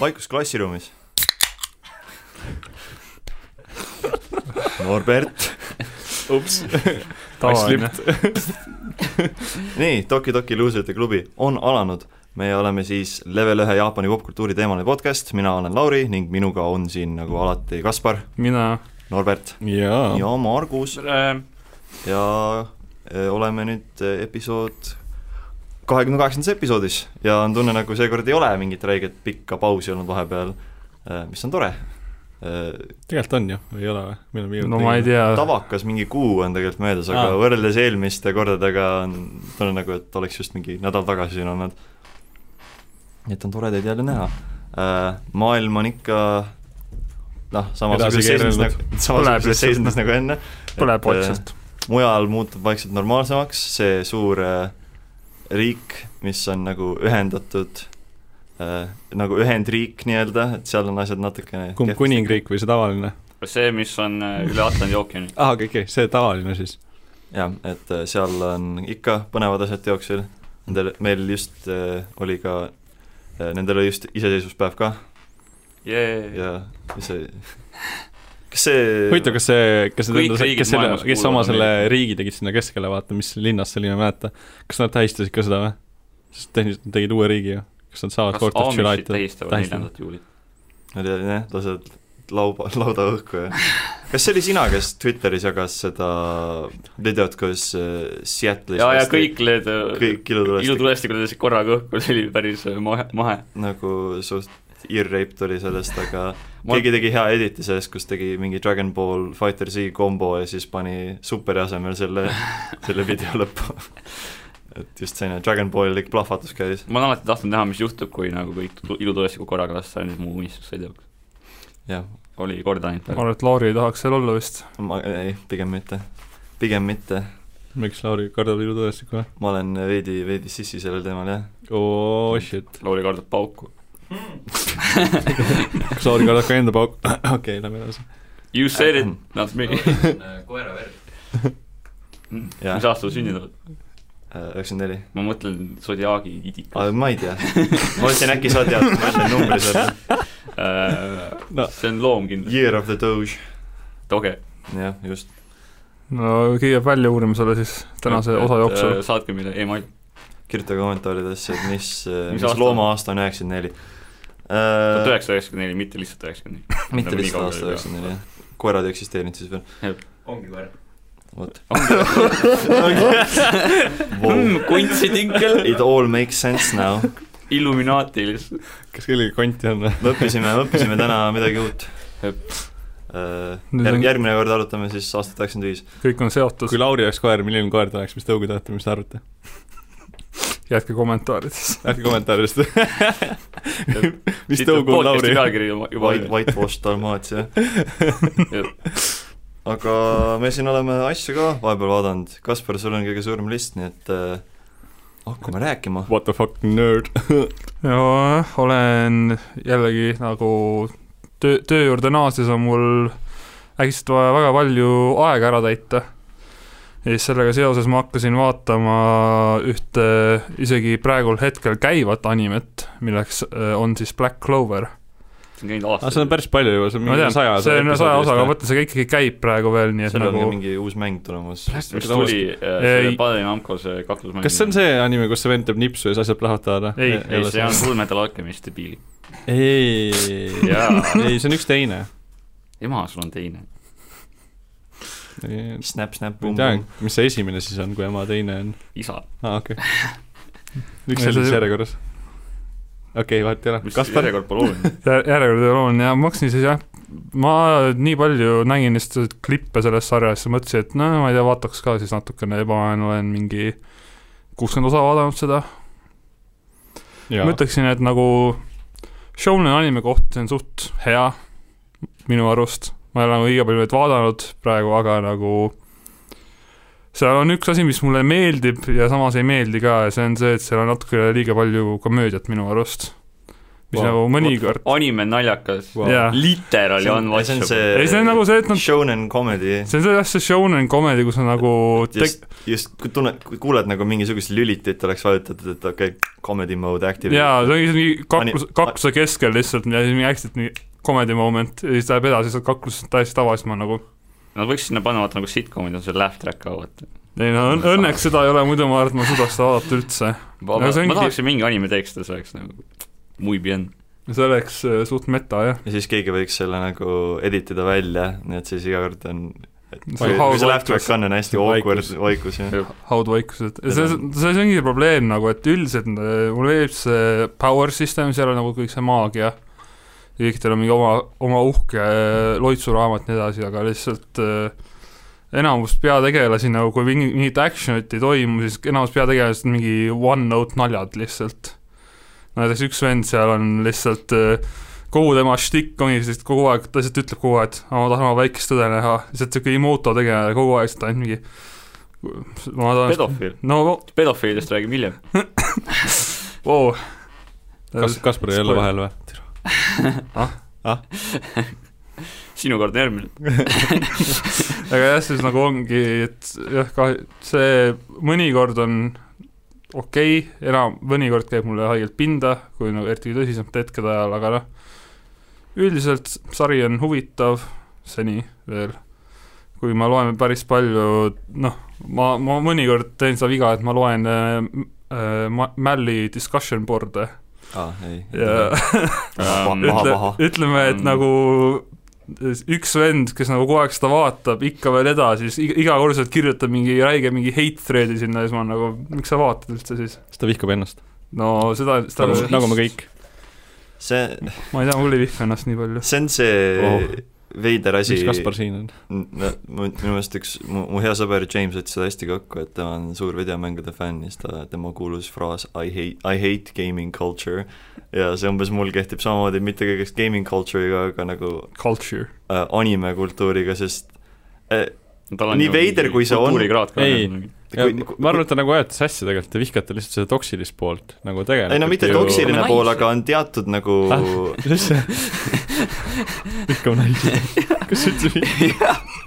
vaikus klassiruumis. Norbert. ups, tavaline. nii, Toki Toki luusrite klubi on alanud. meie oleme siis level ühe Jaapani popkultuuri teemaline podcast, mina olen Lauri ning minuga on siin nagu alati Kaspar, mina, Norbert. Ja Margus. Ja eh, oleme nüüd eh, episood kahekümne kaheksandas episoodis ja on tunne, nagu seekord ei ole mingit räiget pikka pausi olnud vahepeal, mis on tore. tegelikult on ju, või ei ole või? meil on viimati no ma ei tea, tavakas mingi kuu on tegelikult möödas, aga Aa. võrreldes eelmiste kordadega on tunne nagu, et oleks just mingi nädal tagasi siin olnud. et on tore teid jälle näha. maailm on ikka noh, samasuguses seisundis nagu, samasuguses seisundis nagu enne. põleb vaikselt. mujal muutub vaikselt normaalsemaks see suur äh, riik, mis on nagu ühendatud äh,, nagu ühendriik nii-öelda, et seal on asjad natukene kumb kuningriik või see tavaline? see, mis on äh, üle Atlandi ookeani. aa, okei, okei, see tavaline siis. jah, et äh, seal on ikka põnevad asjad teoksil, nendel, meil just äh, oli ka äh,, nendel oli just iseseisvuspäev ka Jee. ja see, kas see huvitav, kas see, kes Kõik need, riigid kes selle, kes oma selle riigi tegid sinna keskele, vaata, mis linnas see oli, ma ei mäleta. kas nad tähistasid ka seda või? sest tehniliselt nad tegid uue riigi ju. kas nad saavad kas Fourth of tähistavad tähistama? neljandat juulit? Nad jah, lasevad lauba, lauda õhku ja kas see oli sina, kes Twitteris jagas seda videot, kus äh, Seattle'is ja, ja kõik need äh, ilutulestikud lendasid korraga õhku, see oli päris äh, mahe, mahe. nagu suht ear-rape tuli sellest, aga Ma- keegi tegi hea editi sellest, kus tegi mingi Dragon Ball Fighter Z kombo ja siis pani superi asemel selle, selle video lõppu. et just selline Dragon Ballik plahvatus käis. ma olen alati tahtnud näha, mis juhtub, kui nagu kõik tu- ilutulestikud korraga lasta ja nüüd mu unistus sai teoks. jah, oli korda ainult ma arvan, et Lauri ei tahaks seal olla vist. ma, ei, pigem mitte. pigem mitte. miks Lauri kardab ilutulestikku või? ma olen veidi, veidi sissi sellel teemal, jah. oo oh, shit. Lauri kardab pauku. Kas Lauri kardab ka enda pauk-, okei, lähme edasi. You said it, not me. koera verd. Mis aastal sa sündinud oled? üheksakümmend neli. ma mõtlen Zodiaagi idikas. aga ma ei tea. ma mõtlesin, äkki sa tead, ma ütlen numbri sulle. No. see on loom kindlasti, Year of the Doge. toge. jah, just. no keegi peab välja uurima selle siis tänase osa jooksul. äh, saatke meile email. kirjutage kommentaaridesse, et mis, Mis mis aasta looma aasta on üheksakümmend neli. Tuhat üheksasada üheksakümmend neli, mitte lihtsalt üheksakümmend neli. mitte lihtsalt aasta üheksakümmend neli, jah. koerad ei eksisteerinud siis veel, ongi koer. vot. Hmm, kunstitinkel, It all makes sense now. Illuminaati lihtsalt. kas kellelgi konti on või? me õppisime, õppisime täna midagi uut. Nüüd on- järgmine kord arutame siis aastat üheksakümmend viis. kõik on seotud kui, Lauri oleks koer, milline koer ta oleks, mis tõugu te olete, mis te arvate? Jätke kommentaarides. jätke kommentaaridest. mis tõugu on Lauri? juba, White, whitewash Dalmatia. aga me siin oleme asju ka vahepeal vaadanud, Kaspar, sul on kõige suurem list, nii et äh, hakkame rääkima. What the fuck nerd. ja olen jällegi nagu töö, töö juurde naases on mul äkitselt vaja väga palju aega ära täita. Ja siis sellega seoses ma hakkasin vaatama ühte isegi praegul hetkel käivat animet, milleks äh, on siis Black Clover. see on käinud aga seda aastaid on. päris palju juba, see on mingi saja see on saja osaga, mõtle, see ikkagi käib praegu veel, nii et seal on nagu ka mingi uus mäng tulemas. mis tuli äh, selle Padri Namco see kaklusmäng. kas see on see anime, kus see vend teeb nipsu ja siis asjad plahvatavad või? Ei, ei, see on Full Metal Alchemist debiili. ei, ei, see on üks teine. ema, sul on teine. Snap, snap, bum, bum., mis see esimene siis on, kui ema teine on? isa. aa, okei. miks Ei, see oli see- siis järjekorras? okei, vahet ei ole. mis järjekord pole oluline. järjekord ei ole oluline ja ma hakkasin siis jah, ma nii palju nägin lihtsalt klippe sellest sarjast ja mõtlesin, et no ma ei tea, vaataks ka siis natukene juba olen mingi kuuskümmend osa vaadanud seda. ma, ütleksin, et nagu Shonen anime koht, see on suht hea minu arust, ma ei ole nagu liiga palju neid vaadanud praegu, aga nagu seal on üks asi, mis mulle meeldib ja samas ei meeldi ka ja see on see, et seal on natuke liiga palju komöödiat minu arust. mis Wow. nagu mõnikord anime naljakas Wow. literally see on see ei see on nagu see, et nad, shonen comedy see on see jah, see shonen comedy, kus on nagu just, just kui tunned, kui kuuled nagu mingisugust lülitit oleks vajutatud, et okei okay,, comedy mode active. jaa, see ongi mingi kaklus Ani-, kakluse keskel lihtsalt ja siis mingi hästi mingi comedy moment ja siis läheb edasi, sealt kaklusest täiesti tavaliselt ma nagu Nad võiks sinna panna vaata nagu sitcom'id on see laugh track ka vaata. ei no õn- õnneks seda ei ole, muidu ma arvan, et ma ei suudaks seda vaadata üldse. ma, see ma ongi- tahaks, et mingi anime teeks seda, see oleks nagu muy bien. see oleks äh, suht meta jah. ja siis keegi võiks selle nagu edit ida välja, nii et siis iga kord on et See see laugh track on, on hästi See awkward vaikus. jah. haudvaikused, see, see see ongi probleem nagu, et üldiselt äh, mulle meeldib see power system, seal on nagu kõik see maagia ja kõikidel on mingi oma, oma uhke äh, loitsuraamat ja nii edasi, aga lihtsalt äh, enamus peategelasi nagu, kui mingi, mingit action'it ei toimu, siis enamus peategelased on mingi one-note naljad lihtsalt. näiteks üks vend seal on lihtsalt äh, kogu tema štikk ongi siis kogu aeg, ta lihtsalt ütleb kogu aeg, et "Aa, ma tahan oma väikest õde näha, lihtsalt siuke Imoto tegelane kogu aeg, lihtsalt ainult mingi ma tahan pedofiil, no pedofiilidest räägime hiljem. wow.. kas, Kaspar jälle vahel või? sinu kord järgmine. aga jah, siis nagu ongi, et jah, ka see mõnikord on okei okay,, enam, mõnikord käib mulle haigelt pinda, kui nagu eriti tõsisemate hetkede ajal, aga noh, üldiselt sari on huvitav seni veel. kui ma loen päris palju, noh, ma, ma mõnikord teen seda viga, et ma loen äh, Mälli discussion board'e ei. ja ütle ütleme, et Mm. nagu üks vend, kes nagu kogu aeg seda vaatab ikka veel edasi, siis iga, igakordselt kirjutab mingi räige mingi hate thread'i sinna ja siis ma nagu, miks sa vaatad üldse siis? siis ta vihkab ennast. no seda, seda nagu, nagu me kõik. see, ma ei tea, mul ei vihka ennast nii palju. see on see Oh. Veider asi miks, Kaspar siin on? minu meelest üks, mu, mu hea sõber James võttis seda hästi kokku, et tema on suur videomängude fänn ja siis ta, tema kuulus fraas I hate, I hate gaming culture ja see umbes mul kehtib samamoodi, mitte kõigest gaming culture'iga, aga nagu Culture. äh, animekultuuriga, sest äh, Nii veider, kui see on- kultuurikraad Ei. kui, ma arvan, et te nagu ajate sassi tegelikult, te vihkate lihtsalt seda toksilist poolt nagu tegelikult. ei no mitte toksiline Naisi. pool, aga on teatud nagu mis see? vihkab naisi. kas sa ütlesid?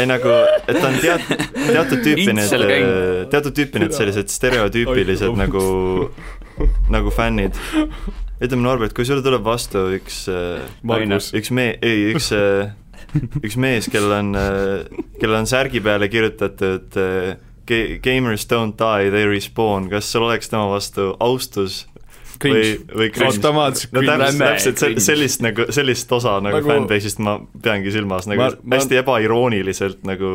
ei nagu, et on teat-, teatud tüüpi need teatud tüüpi need sellised stereotüüpilised Oi, nagu, nagu fännid. ütleme, Norbert, kui sulle tuleb vastu üks äh, Margus. üks me-, ei, üks, üks mees, kellel on, kellel on särgi peale kirjutatud äh, Gamers don't die, they respawn, kas sul oleks tema vastu austus või Cringe., või cringe? automaatselt no täpselt, täpselt se- cringe. sellist nagu, sellist osa nagu, Nagu- fännbase'ist ma peangi silmas nagu Ma- ma- hästi ebairooniliselt nagu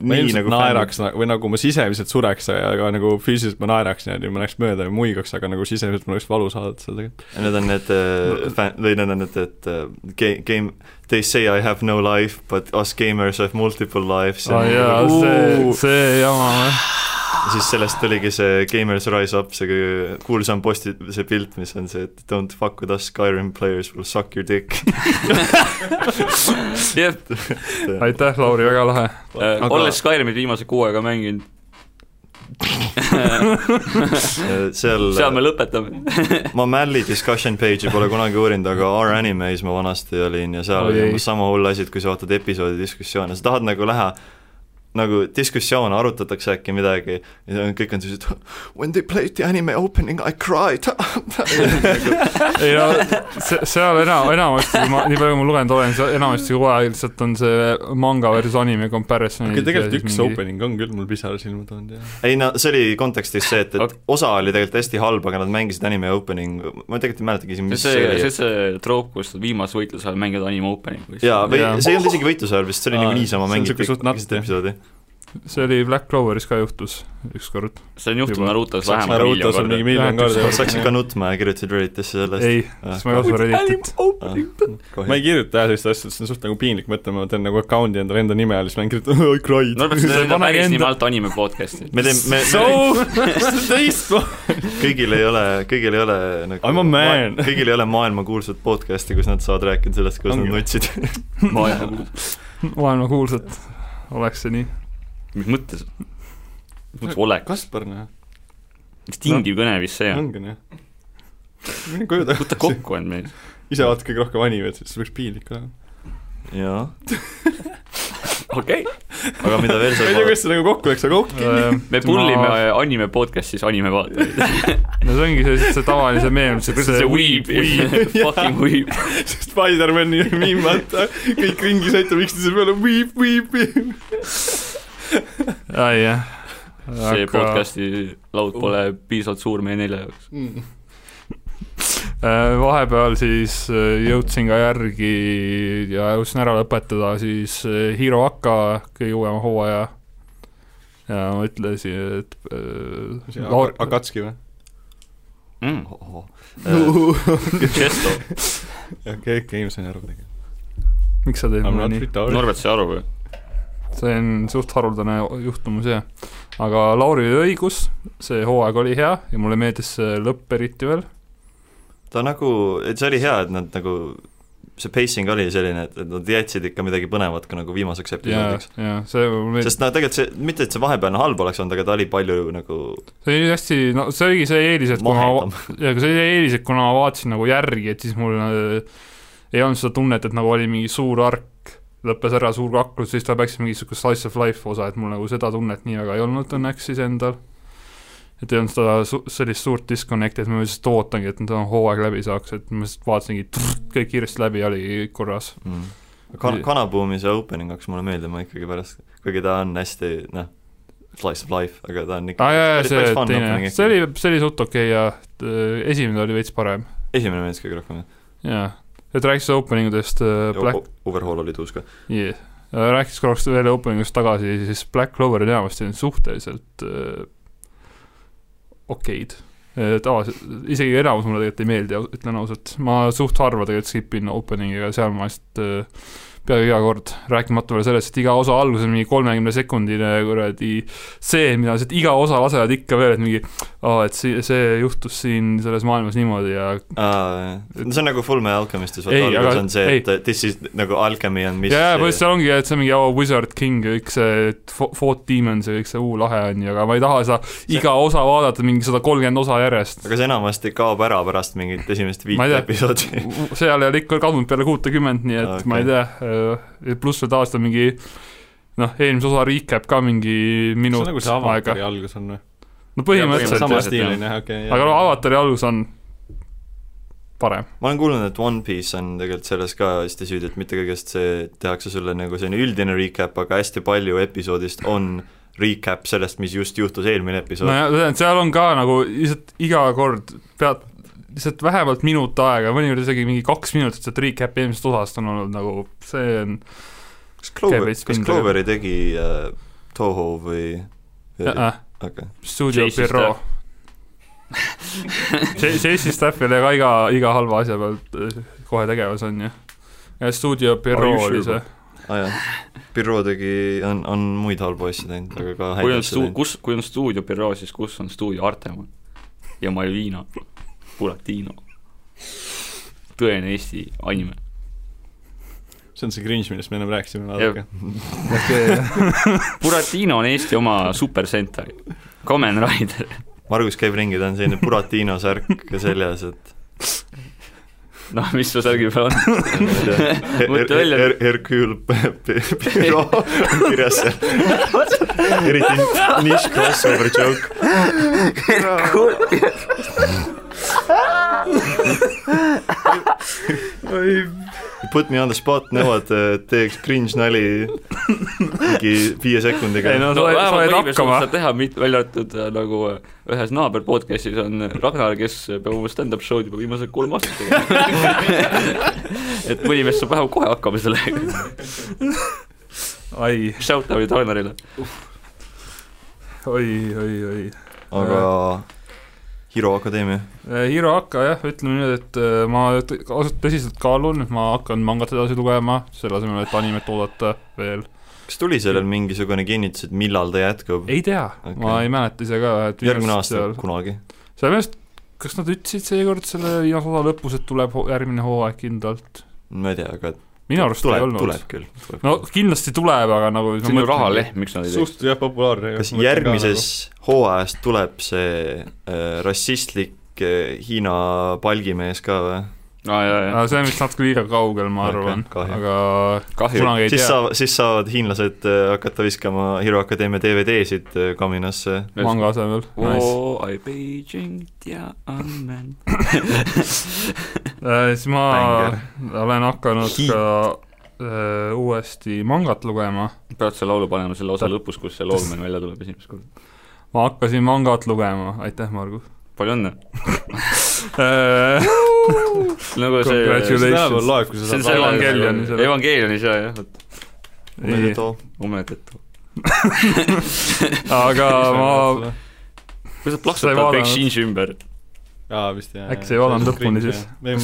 ma nii ilmselt nagu naeraks fänn... või nagu ma sisemiselt sureks, aga nagu füüsiliselt ma naeraks niimoodi, ma läheks mööda ja muigaks, aga nagu sisemiselt mul oleks valus vaadata seda tegelikult. Need on need äh, fänn-, või need on need, et äh, ga- game, they say I have no life but us gamers have multiple lives aa ja jaa, see, see jama jah. Siis sellest tuligi see Gamers Rise Up, see kõige kuulsam posti, see pilt, mis on see, et don't fuck with us Skyrim players will suck your dick jah, aitäh, Lauri, väga lahe. Aga- olles Skyrimit viimase kuu aega mänginud, seal seal me lõpetame. ma Mälli discussion page'i pole kunagi uurinud, aga R-Anime'is ma vanasti olin ja seal oli ei. umbes sama hull asi, et kui sa vaatad episoodi diskussioone, sa tahad nagu näha nagu diskussioone, arutatakse äkki midagi ja kõik on sellised When they played the anime opening I cried ei no se- seal enam, enamasti, ma nii palju kui ma lugenud olen, seal enamasti kogu aeg lihtsalt on see manga versus anime comparison. aga tegelikult üks mingi... opening on küll mul pisara silma toonud ja ei no see oli kontekstis see, et, et Ok. osa oli tegelikult hästi halb, aga nad mängisid anime opening, ma tegelikult ei mäletagi isegi, mis see, see see, oli see, see troop, kus viimase võitluse ajal mängivad anime opening'u. jaa, või Jaa. see ei olnud isegi võitluse ajal vist, see oli nagu niisama see keset jah. episoodi. See oli Black Cloveris ka juhtus ükskord. see on juhtunud. Narutos Saaks vähemalt miljon Narutos on mingi miljon korda sa hakkasid ka nutma ja kirjutasid Redditisse sellest. ei, Ah. siis ma ei kasuta Redditit. ma ei kirjuta jah sellist asja, see on suht nagu piinlik mõte, ma teen nagu account'i endale enda nime all, siis ma kirjutan I cried. Norbert, see on päris nimi alt anime podcast'i. me teeme, me, So kõigil ei ole, kõigil ei ole nagu I'm a man. kõigil ei ole maailmakuulsat podcast'i, kus nad saavad rääkida sellest, kuidas nad nutsid. maailmakuulsad, oleks see nii. Mis mõttes? mis mõttes olek? Kaspar noh, mis tingiv kõne vist see on? ongi noh. mine koju võta tagasi. kokku end mees. ise vaata kõige rohkem animet, siis peaks piinlik olema. jaa, okei. aga mida veel ma ei saab tea, kuidas see nagu kokku läks, aga okei. me pullime anime podcast'is anime vaatajaid. no see ongi see, see tavaline see meem, kuidas see weeb, fucking weeb. Spider-mani miim, vaata, kõik ringi sõitavad üksteise peale, viip, viip, viip. ai jah. see podcast'i laud pole piisavalt suur meie nelja jaoks. Äh, vahepeal siis äh, jõudsin ka järgi ja jõudsin ära lõpetada siis äh, Hiro Aka kõige uuema hooaja. ja ma ütlesin, et äh, Laur-, Akatski või? Mm. okei, Chesto, okei, ma sain aru tegelikult. miks sa teed mulle nii? Norbert sai aru või? See on suht haruldane juhtumus jah. aga Lauril oli õigus, see hooaeg oli hea ja mulle meeldis see lõpp eriti veel. ta nagu, et see oli hea, et nad nagu, see pacing oli selline, et, et nad jätsid ikka midagi põnevat ka nagu viimaseks episoodiks., meeldis, sest no tegelikult see, mitte et see vahepealne halb oleks olnud, aga ta oli palju nagu see oli hästi, no see oligi see eelis, et aga see oli eelis, et kuna ma vaatasin nagu järgi, et siis mul äh, ei olnud seda tunnet, et nagu oli mingi suur ark, lõppes ära suur kaklus, siis ta peaks mingi niisugune slice of life osa, et mul nagu seda tunnet nii väga ei olnud õnneks siis endal. et ei olnud seda su-, sellist suurt disconnect'i, et ma lihtsalt ootangi, et nüüd on hooaeg läbi saaks, et ma lihtsalt vaatasingi, kõik kiiresti läbi, oli korras. mm.. Kan-, Kanabuumi see opening hakkas mulle meeldima ikkagi pärast, kuigi ta on hästi noh, slice of life, aga ta on ikka jaa, jaa, päris- see päris teine see oli, see oli suht okei okay ja äh, esimene oli veits parem, esimene meeldis kõige rohkem, jaa. Et rääkis opening udest äh, Black jah. Overhaul oli tuus ka. yeah.. rääkides korraks veel openingust tagasi, siis Black Cloveril enamasti on suhteliselt äh, okeid. tavaliselt, isegi enamus mulle tegelikult ei meeldi, ütlen ausalt, ma suht harva tegelikult skip in opening'iga, seal ma lihtsalt äh, peaaegu iga kord, rääkimata veel sellest, et iga osa alguses mingi kolmekümne sekundine kuradi see, mida lihtsalt iga osa lasevad ikka veel, et mingi aa, et see, see juhtus siin selles maailmas niimoodi ja aa, see on nagu Full Metal Alchemistis, Ei, vaata alguses aga- on see, ei. et this is nagu alchemy on mis ja, ja põhimõtteliselt seal ongi, et see on mingi oh, Wizard King ja kõik see fo- Fought Demons ja kõik see uu lahe on ju, aga ma ei taha seda iga osa vaadata mingi sada kolmkümmend osa järjest. aga see enamasti kaob ära pärast mingit esimest ei viit episoodi. seal ei ole ikka kadunud peale kuutekümmet, nii et okay. Ma ei tea, pluss veel tavaliselt on mingi noh, eelmise osa recap ka mingi see minut on nagu see aega avatari. algus on või? No põhimõtteliselt sama jah, stiiline jah, okei. aga no avatari algus on parem. ma olen kuulnud, et One Piece on tegelikult selles ka hästi süüdi, et mitte kõigest see tehakse sulle nagu selline üldine recap, aga hästi palju episoodist on recap sellest, mis just juhtus eelmine episood no,. nojah, seal on ka nagu lihtsalt iga kord pead lihtsalt vähemalt minut aega, mõnikord isegi mingi kaks minutit sealt recap'i eelmisest osast on olnud nagu, see on kas Clover, kas Cloveri tegi äh, Toho või? äh, okei, Studio JC Büroo. JC Staff ei ole ka iga, iga halva asja pealt äh, kohe tegevus on ju. ja Studio Büroo oli see. aa jaa, Büroo tegi, on, on muid halbu asju teinud, aga ka kui häid on asju stu-, teinud. kus, kui on stuudio büroo, siis kus on stuudio Artemal ja Malvina, Buratino. tõene Eesti anime. See on see cringe, millest me ennem rääkisime, vaadake. Buratino on Eesti oma Super Sentai, Kamen Rider. Margus käib ringi, ta on selline Buratino särk seljas, et noh, mis su särgi peal on? Mõtle välja. Her-, Hercule on kirjas seal. eriti nišš crossover joke. Put me on the spot, nõuad, et teeks cringe nali mingi viie sekundiga ei no no vähemalt hakkama seda. teha, välja arvatud äh, nagu äh, ühes naaber podcast'is on Ragnar, kes peab oma stand-up show'd juba viimased kolm aastat tegema. et mõni mees saab vähemalt kohe hakkama sellega. ai, Shout out'i Ragnarile. oi, oi, oi. aga Hiro Akadeemia, Hiro Aka jah, ütleme nüüd, et äh, ma ausalt tõsiselt kaalun, ma hakkan mangat edasi lugema, selle asemel, et animet oodata veel. kas tuli sellel mingisugune kinnitus, et millal ta jätkub? ei tea okay., ma ei mäleta ise ka, et järgmine aasta seal... kunagi. seal minu arust, kas nad ütlesid seekord selle viimase osa lõpus, et tuleb järgmine hooaeg kindlalt? ma ei tea, aga minu arust ei tuleb, olnud. tuleb küll. no kindlasti tuleb, aga nagu see on ju rahalehm, miks nad ei teeks? suht jah, populaarne. kas järgmises hooajas tuleb see äh, rassistlik ke- Hiina palgimees ka või? jaa, jaa, see on vist natuke liiga kaugel, ma arvan, kahju. aga kahju. kunagi ei siis tea, saavad, siis saavad hiinlased äh, hakata viskama Hero Akadeemia DVD-sid äh, kaminasse. manga asemel. oo, I Beijing, Tiananmen. Äh, siis ma Bänger. olen hakanud Hiit. ka äh, uuesti mangat lugema. pead selle laulu panema selle osa lõpus, kus see loogmen välja tuleb esimest korda. ma hakkasin mangat lugema, aitäh, Margus palju õnne. äh,. nagu see, Congratulations. tänapäeval loeb, kui sa see on Evangelionis, jah. Evangelionis jaa, jah, vot, ei, umetetu. aga ma, kuidas plaksutad vaadanud? kõik Shinji ümber? aa, vist jah. Äkki sa ei vaadanud lõpuni siis? ma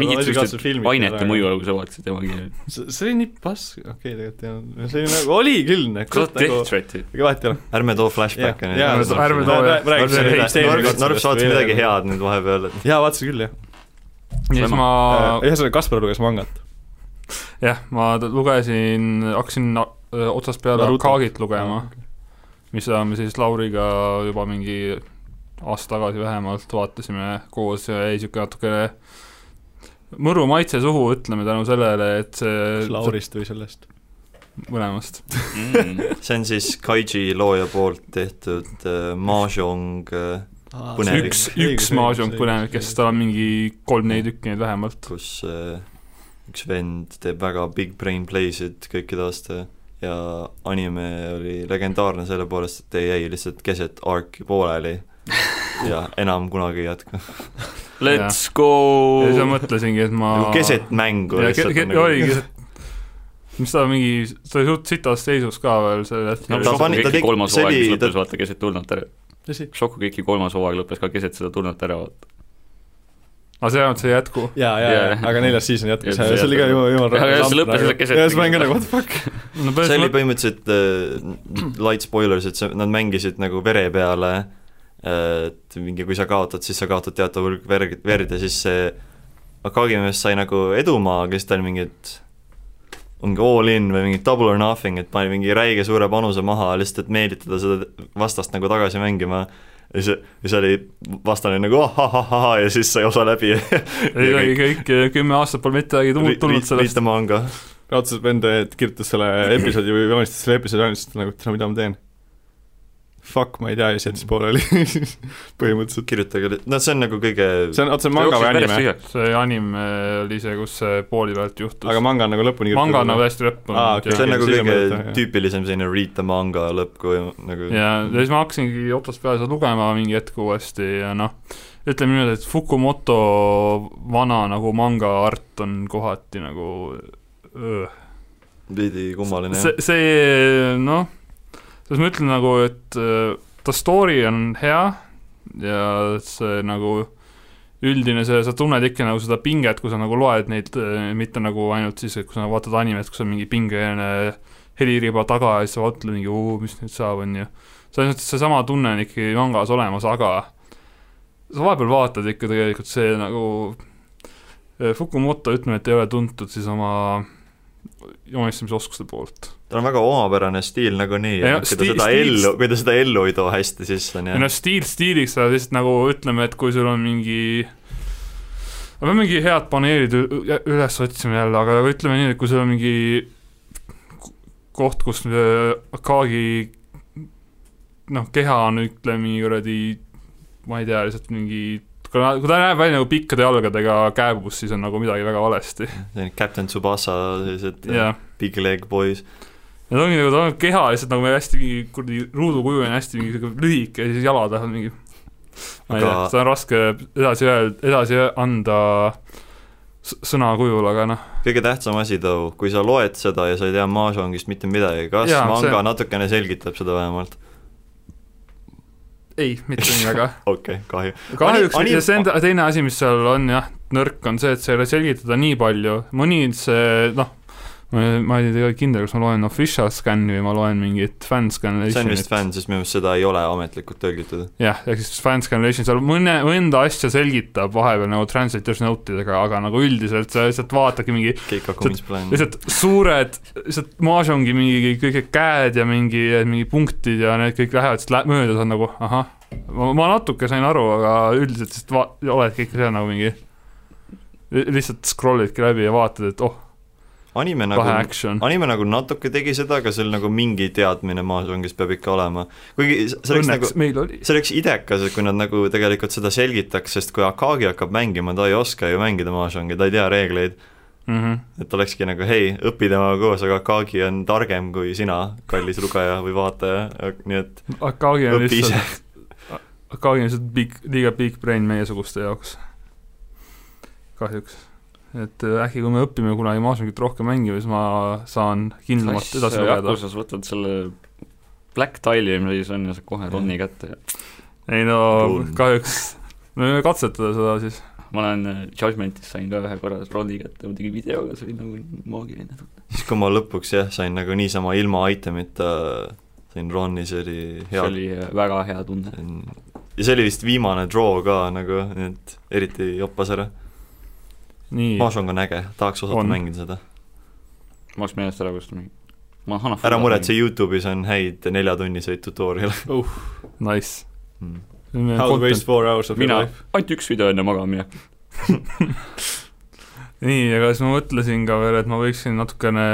mingit filmi. ainete mõju, kui sa vaatasid Evangelioni. see see oli nii pask, okei okay,, tegelikult ei olnud, see oli nagu, oli küll, kas sa oled nagu, Death Threati? ega vahet ei ole. ärme too flashback'e nüüd. ärme too, jah. räägiks See selle Norb- saatis midagi head nüüd vahepeal, et jaa, vaatasin küll, jah. Ja siis ma, ühesõnaga, Kaspar luges mangat. jah, ma lugesin, hakkasin öö, otsast peale Naruto. Akagit lugema, mis me siis Lauriga juba mingi aasta tagasi vähemalt vaatasime koos ja jäi niisugune natukene mõru maitse suhu, ütleme tänu sellele, et see kas Laurist või sellest? mõlemast. Mm. see on siis Kaiji looja poolt tehtud äh, Mahjong äh, Põnevik. üks, üks Mahjong põnevik, tal on mingi kolm-neli tükki neid vähemalt. kus äh, üks vend teeb väga big brain play'sid kõikide aasta ja anime oli legendaarne selle poolest, et ta jäi lihtsalt keset arc'i pooleli ja enam kunagi ei jätka. Let's go ja siis ma mõtlesingi, et ma nagu keset mängu ja lihtsalt ke- ke- nagu oligi, mis ta mingi, ta oli suht sitas seisus ka veel sel hetkel ta pani- ta tegi- kolmas see oli- ta- vaata keset turnat ära. Shokugeki kolmas hooaeg lõppes ka keset seda turnat ära, vaata. aga see on see jätku. jaa, Jaa. jaa, aga neljas season jätkus, Ja see see oli ka jumal, jumal Ja- ja see lõppes selle keset- ja siis mäng on nagu what the fuck. no see oli põhimõtteliselt äh, light spoilers, et see, nad mängisid nagu vere peale äh, et mingi, kui sa kaotad, siis sa kaotad teatav hulk verd, verd ja siis see Akagi mees sai nagu edumaa, kes tal mingit mingi all in või mingi double or nothing, et pani mingi räige suure panuse maha lihtsalt, et meelitada seda vastast nagu tagasi mängima ja siis, siis oli vastane nagu ahahahah ja siis sai osa läbi ei olegi kõik eh, kümme aastat pole mitte midagi tulnud, tulnud sellest. Riita manga. raudselt vend et kirjutas selle episoodi või joonistas selle episoodi ainult nagu, et mida ma teen. Fuck, ma ei tea ja siis jättis pooleli põhimõtteliselt. kirjutage, no see on nagu kõige see on, oota see on manga või anime? see anime oli see, kus see pooli pealt juhtus. aga manga on nagu lõpuni manga on nagu hästi lõppenud Aa, ah, okei. okay.. see on nagu kõige jah. tüüpilisem selline Read the manga lõpp, kui nagu ja, ja siis ma hakkasingi otsast peale seda lugema mingi hetk uuesti ja noh, ütleme niimoodi, et Fukumoto vana nagu manga art on kohati nagu öö. veidi kummaline see, see noh, selles ma ütlen nagu, et äh, ta story on hea ja see nagu üldine see, sa tunned ikka nagu seda pinget, kui sa nagu loed neid, mitte nagu ainult siis, et kui sa vaatad animet, kus on mingi pingeline heliriba taga ja siis sa mõtled mingi, mis nüüd saab, on ju. selles mõttes seesama tunne on ikkagi mangas olemas, aga sa vahepeal vaatad ikka tegelikult see nagu Fukumoto, ütleme, et ei ole tuntud siis oma joonistamisoskuste poolt. Tal on väga omapärane stiil nagunii Ja ja no kui ta seda stiil- ellu, kui ta seda ellu ei too hästi sisse, on jah. Noh, stiil stiiliks, aga lihtsalt nagu ütleme, et kui sul on mingi ma pean mingi head paneelid üles otsima jälle, aga ütleme nii, et kui sul on mingi koht, kus äh, Akagi noh, keha on ütleme mingi kuradi ma ei tea, lihtsalt mingi kui ta kui ta näeb välja nagu pikkade jalgadega kääbus, siis on nagu midagi väga valesti. Captain Tsubasa sellised jah, big leg boys ja ta ongi nagu, ta on keha lihtsalt nagu hästi mingi kuradi ruudukuju on hästi mingi sihuke lühike ja siis jalad on mingi ma ei tea seda on raske edasi öel-, edasi anda s- sõna kujul, aga noh, kõige tähtsam asi too, kui sa loed seda ja sa ei tea Mahjongist mitte midagi, kas Jaa, manga see- natukene selgitab seda vähemalt? ei, mitte nii väga. okei okay,, kahju. kahjuks Ani- ja see on te- teine asi, mis seal on jah, nõrk on see, et sa ei ole selgitada nii palju, mõni see noh, ma ei, ma ei tea kindel, kas ma loen official scan'i või ma loen mingit fan see on vist scanlation'it. fänn, sest minu meelest seda ei ole ametlikult tõlgitud. jah, ehk siis fan scanlation seal mõne, mõnda asja selgitab vahepeal nagu translator's note idega, aga nagu üldiselt sa lihtsalt vaatadki mingi lihtsalt suured, lihtsalt mahjongi mingi kõik käed ja mingi, mingi punktid ja need kõik lähevad lihtsalt mööda, sa oled nagu ahah, ma, ma natuke sain aru, aga üldiselt lihtsalt va-, oledki ikka seal nagu mingi li- lihtsalt scroll'idki läbi ja vaatad, et oh, anime nagu, anime nagu natuke tegi seda, aga seal nagu mingi teadmine mahjongis peab ikka olema. kuigi see oleks nagu õnneks oli. see oleks idekas, et kui nad nagu tegelikult seda selgitaks, sest kui Akagi hakkab mängima, ta ei oska ju mängida mahjongi, ta ei tea reegleid. Mm -hmm. et olekski nagu hei, õpi temaga koos, aga Akagi on targem kui sina, kallis lugeja või vaataja, nii et Akagi on lihtsalt,. Akagi on lihtsalt big, liiga big brain meiesuguste jaoks. kahjuks. Et äh, äkki, kui me õpime kunagi mahjongit rohkem mängima, siis ma saan kindlamalt edasi lugeda. Yakusas võtad selle Black Tile'i, mis on ja saad kohe Ronni kätte ja ei no Run. kahjuks, me võime katsetada seda siis. ma olen äh, Judgmentis sain ka ühe korra Ronni kätte, ma tegin videoga, see oli nagu maagiline tunne. siis kui ma lõpuks jah, sain nagu niisama ilma itemita, sain Roni, see oli see hea. oli äh, väga hea tunne. ja see oli vist viimane draw ka nagu, nii et eriti joppas ära. nii, Mahjong on äge, tahaks osata On. mängida seda. ma oleks meelest ära kustnud mingi. ma Hanna ära muretse, Youtube'is on häid neljatunniseid tutorial'e nice. mm.. How to waste four hours of your mina life., ainult üks video enne magamaminekut. nii, aga siis ma mõtlesin ka veel, et ma võiksin natukene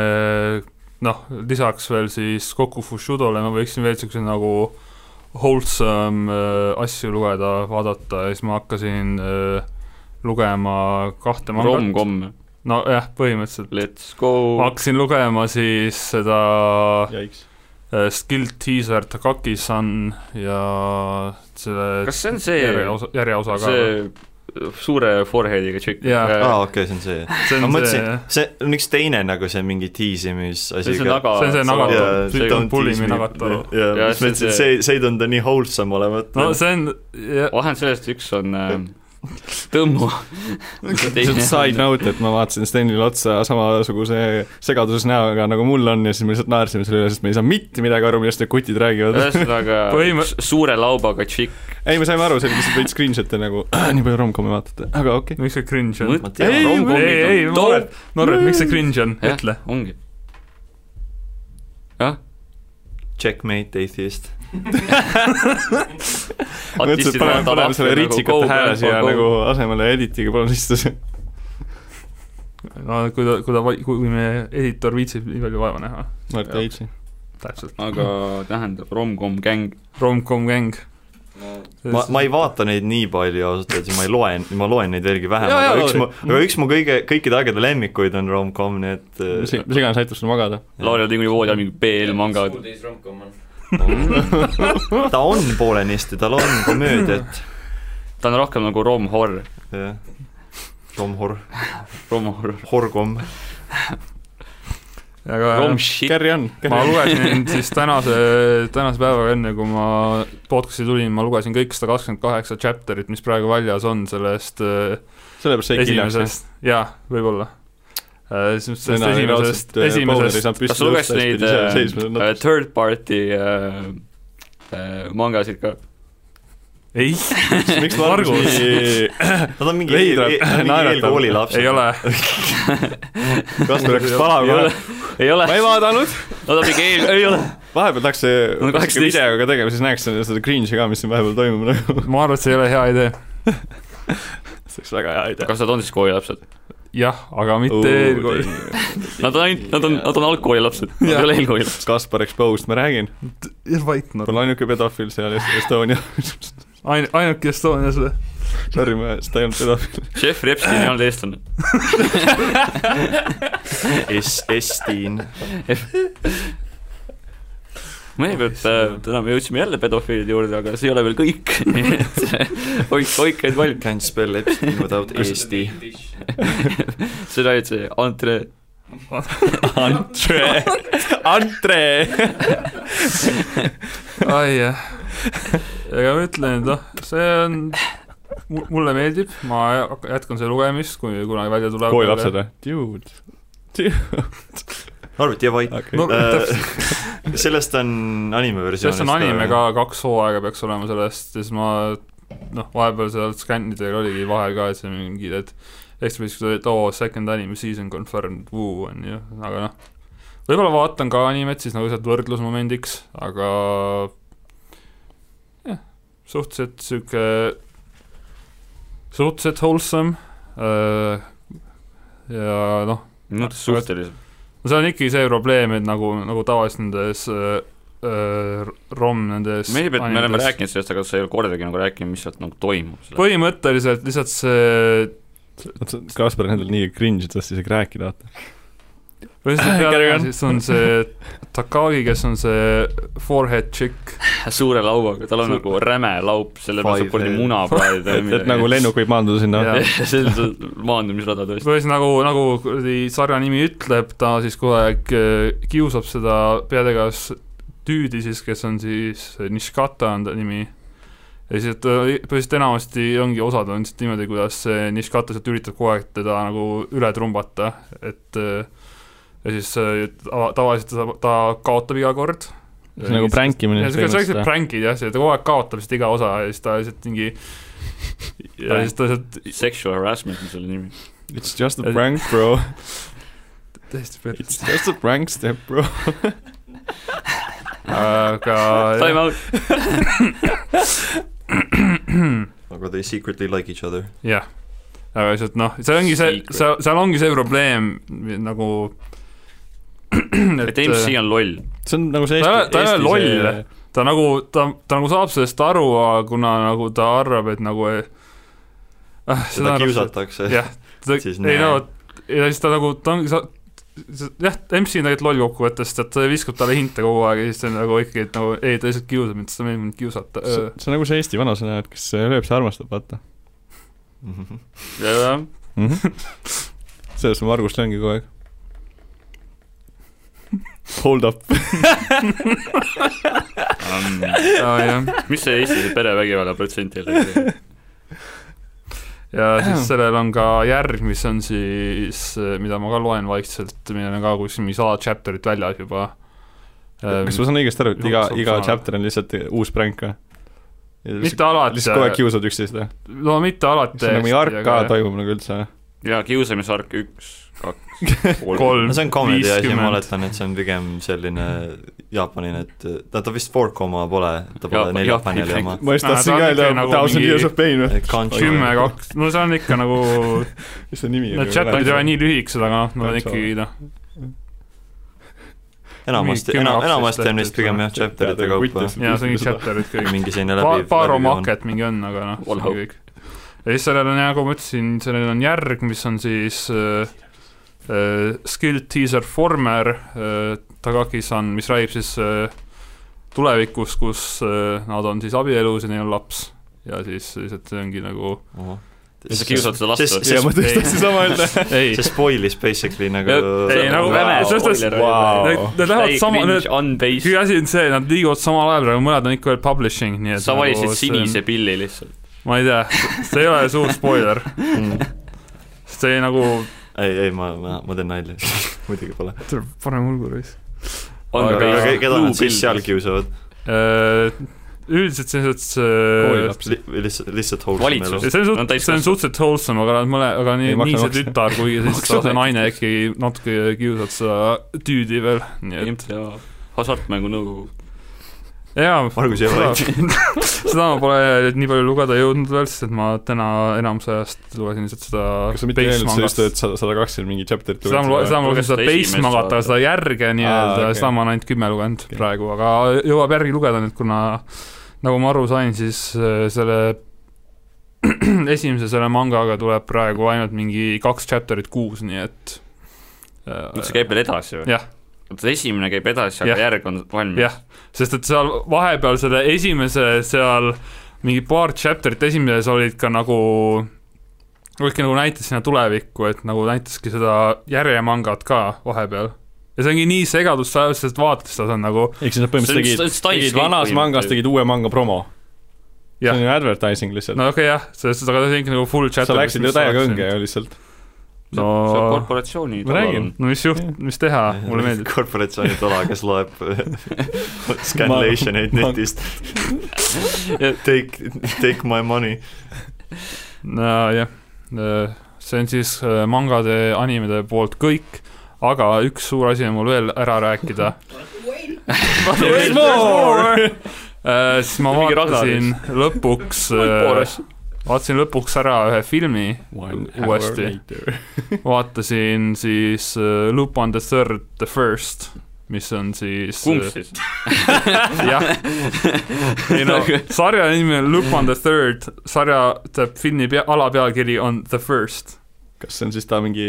noh, lisaks veel siis Koku Fushudole ma võiksin veel niisuguseid nagu wholesome äh, asju lugeda, vaadata ja siis ma hakkasin äh, lugema kahte mangat. rom-com, nojah, põhimõtteliselt. let's go. ma hakkasin lugema siis seda Jaiks. äh, Skill Teaser Takaki-san ja selle kas see on see, järjeosa, järjeosa ka. see suure forehead'iga tšikk? Jaa. aa, okei, see on see. see ma mõtlesin see, on üks teine nagu see mingi tiisimisasi see on see naga. see on see see on Pullimi Nagato. jaa, ma see- mõtlesin, et see, see ei tundu nii wholesome olevat. no see on, vahend sellest üks on äh, Tõmmu. lihtsalt side note, et ma vaatasin Stenile otsa samasuguse segaduses näoga nagu mul on ja siis me lihtsalt naersime selle üle, sest me ei saa mitte midagi aru, millest need kutid räägivad. ühesõnaga s- suure laubaga tšikk. ei, me saime aru, see oli lihtsalt veits screenshot'e nagu, nii palju romkomi vaatate, aga okei okay.. miks see cringe on? ei, ei, ei, Norret, Norret, miks see cringe on, ütle., ongi. jah, checkmate atheist. mõtlesin, et paneme, paneme selle ritsikate hääle siia nagu asemele editiga, palun sisse. no kui ta, kui ta, kui meie editor viitsib nii palju vaeva näha, Mart. Heitsi. täpselt. aga tähendab, rom-com gäng. Rom-com gäng. ma, ma ei vaata neid nii palju ausalt öeldes ja ma ei loe, ma loen neid veelgi vähem, aga üks mu, aga üks mu kõige, kõikide aegade lemmikuid on rom-com, nii et mis äh, iganes aitab sul magada. Lauri on niikuinii voodi all mingi BL mangad. School days rom-com on. Ta on poolenisti, tal on komöödiat, ta on rohkem nagu rom-horror, jah. rom-hor-, rom-horror, horgom. aga. Carry on. ma lugesin siis tänase, tänase päevaga enne, kui ma podcast'i tulin, ma lugesin kõik sada kakskümmend kaheksa chapter'it, mis praegu väljas on sellest äh, sellepärast sai esimesest, jaa, võib-olla. Sellest esimesest, esimesest, kas sa lugesid neid äh, äh, third party äh, äh, mangasid ka? ei, miks Margus. Nii Nad on mingi Veidrad, naeratav. eelkooli lapsed. ei ole. Kasper hakkas ei palama ole, ei ole ma, ei vaadanud, nad on mingi eel, ei ole. vahepeal tahaks see no, kaheksateist. videoga tegema, siis näeks seda, seda cringe'i ka, mis siin vahepeal toimub nagu. ma arvan, et see ei ole hea idee. see oleks väga hea idee. kas nad on siis koolilapsed? jah, aga mitte eelkooli. Nad on ainult, nad on, nad on algkoolilapsed, nad ei ole eelkoolilapsed. Kaspar Exposed, ma räägin, vait, no pole ainuke pedofiil seal Estonia. ain-, ainuke Estonias või? Sorry, ma, ta ei olnud pedofiil. Jeffrey Epstein ei olnud eestlane. S, Estiin. mõnikord äh, täna me jõudsime jälle pedofiilide juurde, aga see ei ole veel kõik. hoidke, hoidke end valmis. Can't spell Epstein without Eesti. seda olid see Andre, Andre, Andre. ai jah. ega ma ütlen, et noh, see on, mulle meeldib, ma jätkan selle lugemist, kui kunagi välja tuleb. koolilapsed või? Dude, dude. arvuti ja vait okei no Äh, täpselt, sellest on anime versioonist sellest on anime ka kaks hooaega peaks olema sellest ja siis ma noh, vahepeal seal skännidel oligi vahel ka, et see mingid, et eksperdid olid, oo, second anime season confirmed, vuu, on ju, aga noh, võib-olla vaatan ka animet siis nagu sealt võrdlusmomendiks, aga jah, suhteliselt sihuke, suhteliselt wholesome äh, ja noh, noh, suhteliselt. no seal on ikkagi see probleem, et nagu, nagu tavaliselt nendes äh, äh, ROM nendes meeldib, et me oleme rääkinud sellest, aga sa ei ole kordagi nagu rääkinud, mis sealt nagu toimub. põhimõtteliselt lihtsalt see Kaspar on endal nii cringe, et tast isegi rääkida, vaata. põhimõtteliselt Carry peale on. siis on see Takagi, kes on see forehead chick, suure lauaga, tal on nagu räme laup, selle peal saab kuradi muna praadida et, et nagu lennuk võib maanduda sinna. See on see maandumisrada tõesti. põhimõtteliselt nagu, nagu kuradi sarja nimi ütleb, ta siis kogu aeg äh, kiusab seda peategelast tüüdi siis, kes on siis Nishikata on ta nimi ja siis, et äh, põhimõtteliselt enamasti ongi osad on lihtsalt niimoodi, kuidas see Nishikata sealt üritab kogu aeg teda nagu üle trumbata, et äh, ja siis äh, tava- tavaliselt ta, ta kaotab iga kord. see on nagu pränkimine ja siuke- siuksed põhimõtteliselt. pränkid jah, see ta kogu aeg kaotab lihtsalt iga osa ja siis ta lihtsalt mingi ja siis ta lihtsalt Sexual harassment on selle nimi. It's just a prank, bro. täiesti pets, It's just a prank step, bro. aga Time out. aga they secretly like each other. Jah, aga lihtsalt noh, see ongi see, seal, seal ongi see probleem nagu et MC on loll. see on nagu see Eesti, ta ei ole Eesti loll. see ta nagu, ta, ta nagu saab sellest aru, aga kuna nagu ta arvab, et nagu ei- ah, seda kiusatakse. Jah, ei no, ja siis ta nagu, ta ongi jah, MC on tegelikult loll kokkuvõttes, et ta viskab talle hinte kogu aeg ja siis ta on nagu ikkagi, et nagu ei, ta lihtsalt kiusab mind, sest ta meeldib mind kiusata. see on nagu see Eesti vanasõna, et kes lööb, see armastab, vaata Mhm. jah, mm. -hmm. sellest ma Margust lööngi kogu aeg. Hold up. jah, mis see Eesti see perevägivalla protsent jälle oli? Ja siis sellel on ka järg, mis on siis, mida ma ka loen vaikselt, millel on ka kuskil mingi sada chapter'it väljas juba. kas ma saan õigesti aru, et iga iga chapter on lihtsalt uus pränk või? mitte alati, lihtsalt kogu aeg kiusad üksteist või? no mitte alati. see on nagu ark ka. toimub nagu üldse või? jaa, kiusamisark üks, kaks, kolm no see on comedy asi, ma 50. oletan, et see on pigem selline jaapanine, et ta, ta vist four koma pole, ta pole nelja paneli oma. ma just tahtsin ta on ka öelda nagu Thousand Years of Pain või? kümme, kaks, no see on ikka nagu, mis see nimi need chapter'id ei ole nii lühikesed, aga noh, nad on ikkagi noh, enamasti, enam, 10-12 enamasti on vist pigem jah, chapter'ite kaupa. jaa, see on mingi chapter'id kõik. mingi selline Pa- läbiv, paar läbiv oma haket mingi on, aga noh, see ongi kõik. ja siis sellel on, nagu ma ütlesin, sellel on järg, mis on siis äh, Skill Teaser Former äh, Tagaki-san, mis räägib siis äh, tulevikust, kus nad on siis abielus ja neil on laps. ja siis lihtsalt see ongi nagu, ja sa kiusad seda last või? ja ma tõesti Ei. tahtsin sama öelda. ei, see spoilis basically nagu ei, nagu- selles suhtes- spoiler oli. Need lähevad sama- kõige asi on see, nad liiguvad samal ajal, aga mõned on ikka veel publishing, nii et sa valisid nagu see on- sinise pilli lihtsalt. ma ei tea, see ei ole suur spoiler, see nagu, ei, ei ma, ma, ma teen nalja muidugi pole. pane mulgu reis. on Aga- ka aga keda nad siis seal kiusavad? Äh, üldiselt sellised äh, koolilaps. lihtsalt, lihtsalt wholesome elu. see on suht-, see on suhteliselt wholesome, aga nad mõle-, aga nii nii see tütar kui siis see naine ikkagi natuke kiusavad seda tüüdi veel, nii et MTA Hasartmängu Nõukogu. jaa, seda ma pole nii palju lugeda jõudnud veel, sest et ma täna enamus ajast lugesin lihtsalt seda kas sa mitte öelnud, mangat. ütlesid sada, sada kakskümmend mingi chapter'it seda ma, seda ma lugesin seda base magat, aga seda järge nii-öelda okei. seda ma olen ainult kümme lugenud Okei. praegu, aga jõuab järgi lugeda nüüd, kuna nagu ma aru sain, siis äh, selle esimese selle mangaga tuleb praegu ainult mingi kaks chapter'it kuus, nii et äh, see käib veel edasi või? jah, esimene käib edasi, aga Jah. järg on valmis. jah, sest et seal vahepeal selle esimese seal mingi paar chapter'it esimeses olid ka nagu olidki nagu näitas sinna tulevikku, et nagu näitaski seda järjemangat ka vahepeal. ja see ongi nii segadust ajab, sest vaatad seda, on nagu ehk siis nad põhimõtteliselt tegid, tegid vanas mangas, tegid uue manga promo. see on ju advertising lihtsalt no okei okay, jah, sellest, aga see on ikka nagu full sa chapter. läksid ju täiega õnge ju lihtsalt. No see on korporatsiooni Ma räägin. no mis juht, mis teha, mulle meeldib. korporatsiooni tola, kes loeb scanlation eid netist. Take, take my money. nojah, see on siis äh, mangade, animede poolt kõik, aga üks suur asi on mul veel ära rääkida. Äh, siis ma vaatasin lõpuks, vaatasin lõpuks ära ühe filmi, uuesti. vaatasin siis äh, Lupin the Third the First, mis on siis kumb siis? jah, ei no sarja nimi on Lupin the Third, sarja, tähendab filmi pea, alapealkiri on The First. kas see on siis ta mingi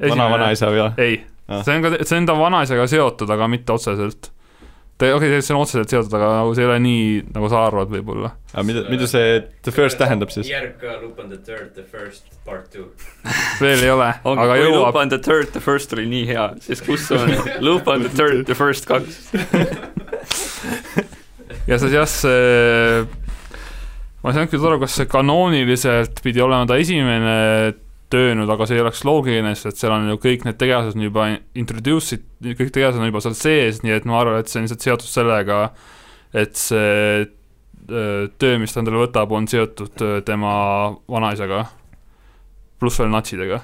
vana-vanaisa või? ei ah., see on ka, see on ta vanaisaga seotud, aga mitte otseselt. Okei okay,, see on otseselt seotud, aga nagu see ei ole nii, nagu sa arvad võib-olla. aga mida, mida see The First tähendab siis? järg ka Lupin the Third, The First, Part Two. veel ei ole, aga jõuab, Lupin the Third the First oli nii hea, siis kus on Lupin the Third the First kaks? ja see jah, see ma ei saanud küll aru, kas see kanooniliselt pidi olema ta esimene töönud, aga see ei oleks loogiline, sest et seal on ju kõik need tegelased on juba introduce'id, kõik tegelased on juba seal sees, nii et ma arvan, et see on lihtsalt seotud sellega, et see öö, töö, mis ta endale võtab, on seotud öö, tema vanaisaga, pluss veel natsidega.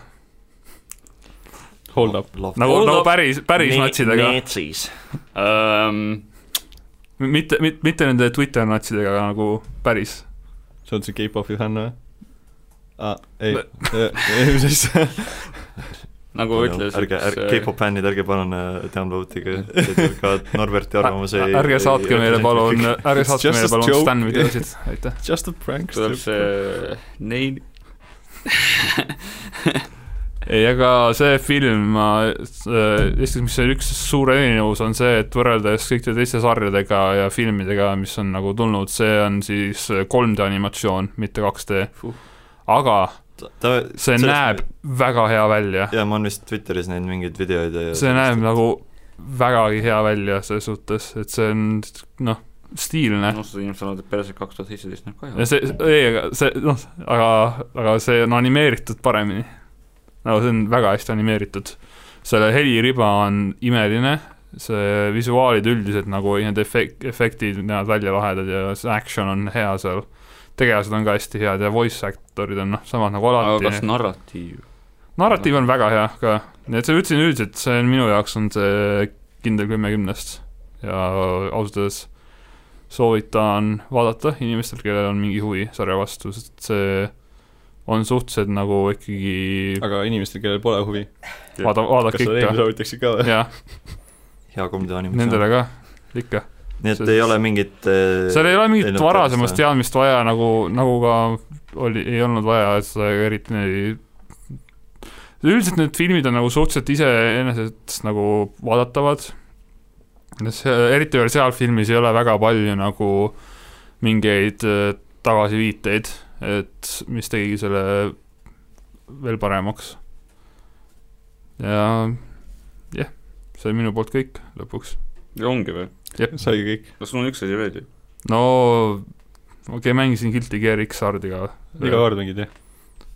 Hold up. nagu, Hold nagu up. päris, päris natsidega, Neetsis. Um, mitte, mitte, mitte nende Twitter natsidega, aga nagu päris see on see K-popi fänn või? aa, ei, mis asja? nagu ütles ärge, ärge, K-pop fännid, ärge palun äh, downloadige ka Norberti arvamus ei ärge saatke meile palun, ärge saatke meile palun. Stan videosid, aitäh. Just a prank tuleb see neil ei, aga see film, ma, esiteks, mis on üks suur erinevus, on see, et võrreldes kõikide teiste sarjadega ja filmidega, mis on nagu tulnud, see on siis 3D animatsioon, mitte 2D Fuh.. Aga ta, see näeb väga hea välja. jaa, ma olen vist Twitteris näinud mingeid videoid ja see näeb nagu vägagi hea välja selles suhtes, et see on noh, stiilne. noh, inimesed arvavad, et perse kaks tuhat seitseteist näeb ka ja hea. see, ei, aga see noh, aga, aga see on animeeritud paremini. nagu see on väga hästi animeeritud. selle heliriba on imeline, see visuaalid üldiselt nagu need efekt, efektid näevad välja lahedad ja see action on hea seal. Tegelased on ka hästi head ja voice actor'id on noh, samad nagu aga kas alati. narratiiv? narratiiv on väga hea ka, nii et see ütlesin üldiselt, see on minu jaoks on see kindel kümme kümnest ja ausalt öeldes soovitan vaadata inimestel, kellel on mingi huvi sarja vastu, sest see on suhteliselt nagu ikkagi aga inimestel, kellel pole huvi, vaada, vaadake kas sa neile ikka, soovitaksid ka või? jah, hea 3D animatsioon. nendele ka, ikka. Nii et see- ei ole mingit äh, seal ei ole mingit varasemast teadmist, vaja, nagu, nagu ka oli, ei olnud vaja, et seda eriti üldiselt need filmid on nagu suhteliselt iseenesest nagu vaadatavad, eriti veel seal filmis ei ole väga palju nagu mingeid äh, tagasiviiteid, et mis tegigi selle veel paremaks. ja jah, see on minu poolt kõik lõpuks. ongi või? saigi kõik. kas sul on üks asi veel ju? no okei okay,, mängisin Guilty Gear X-Hardiga. iga kord mängid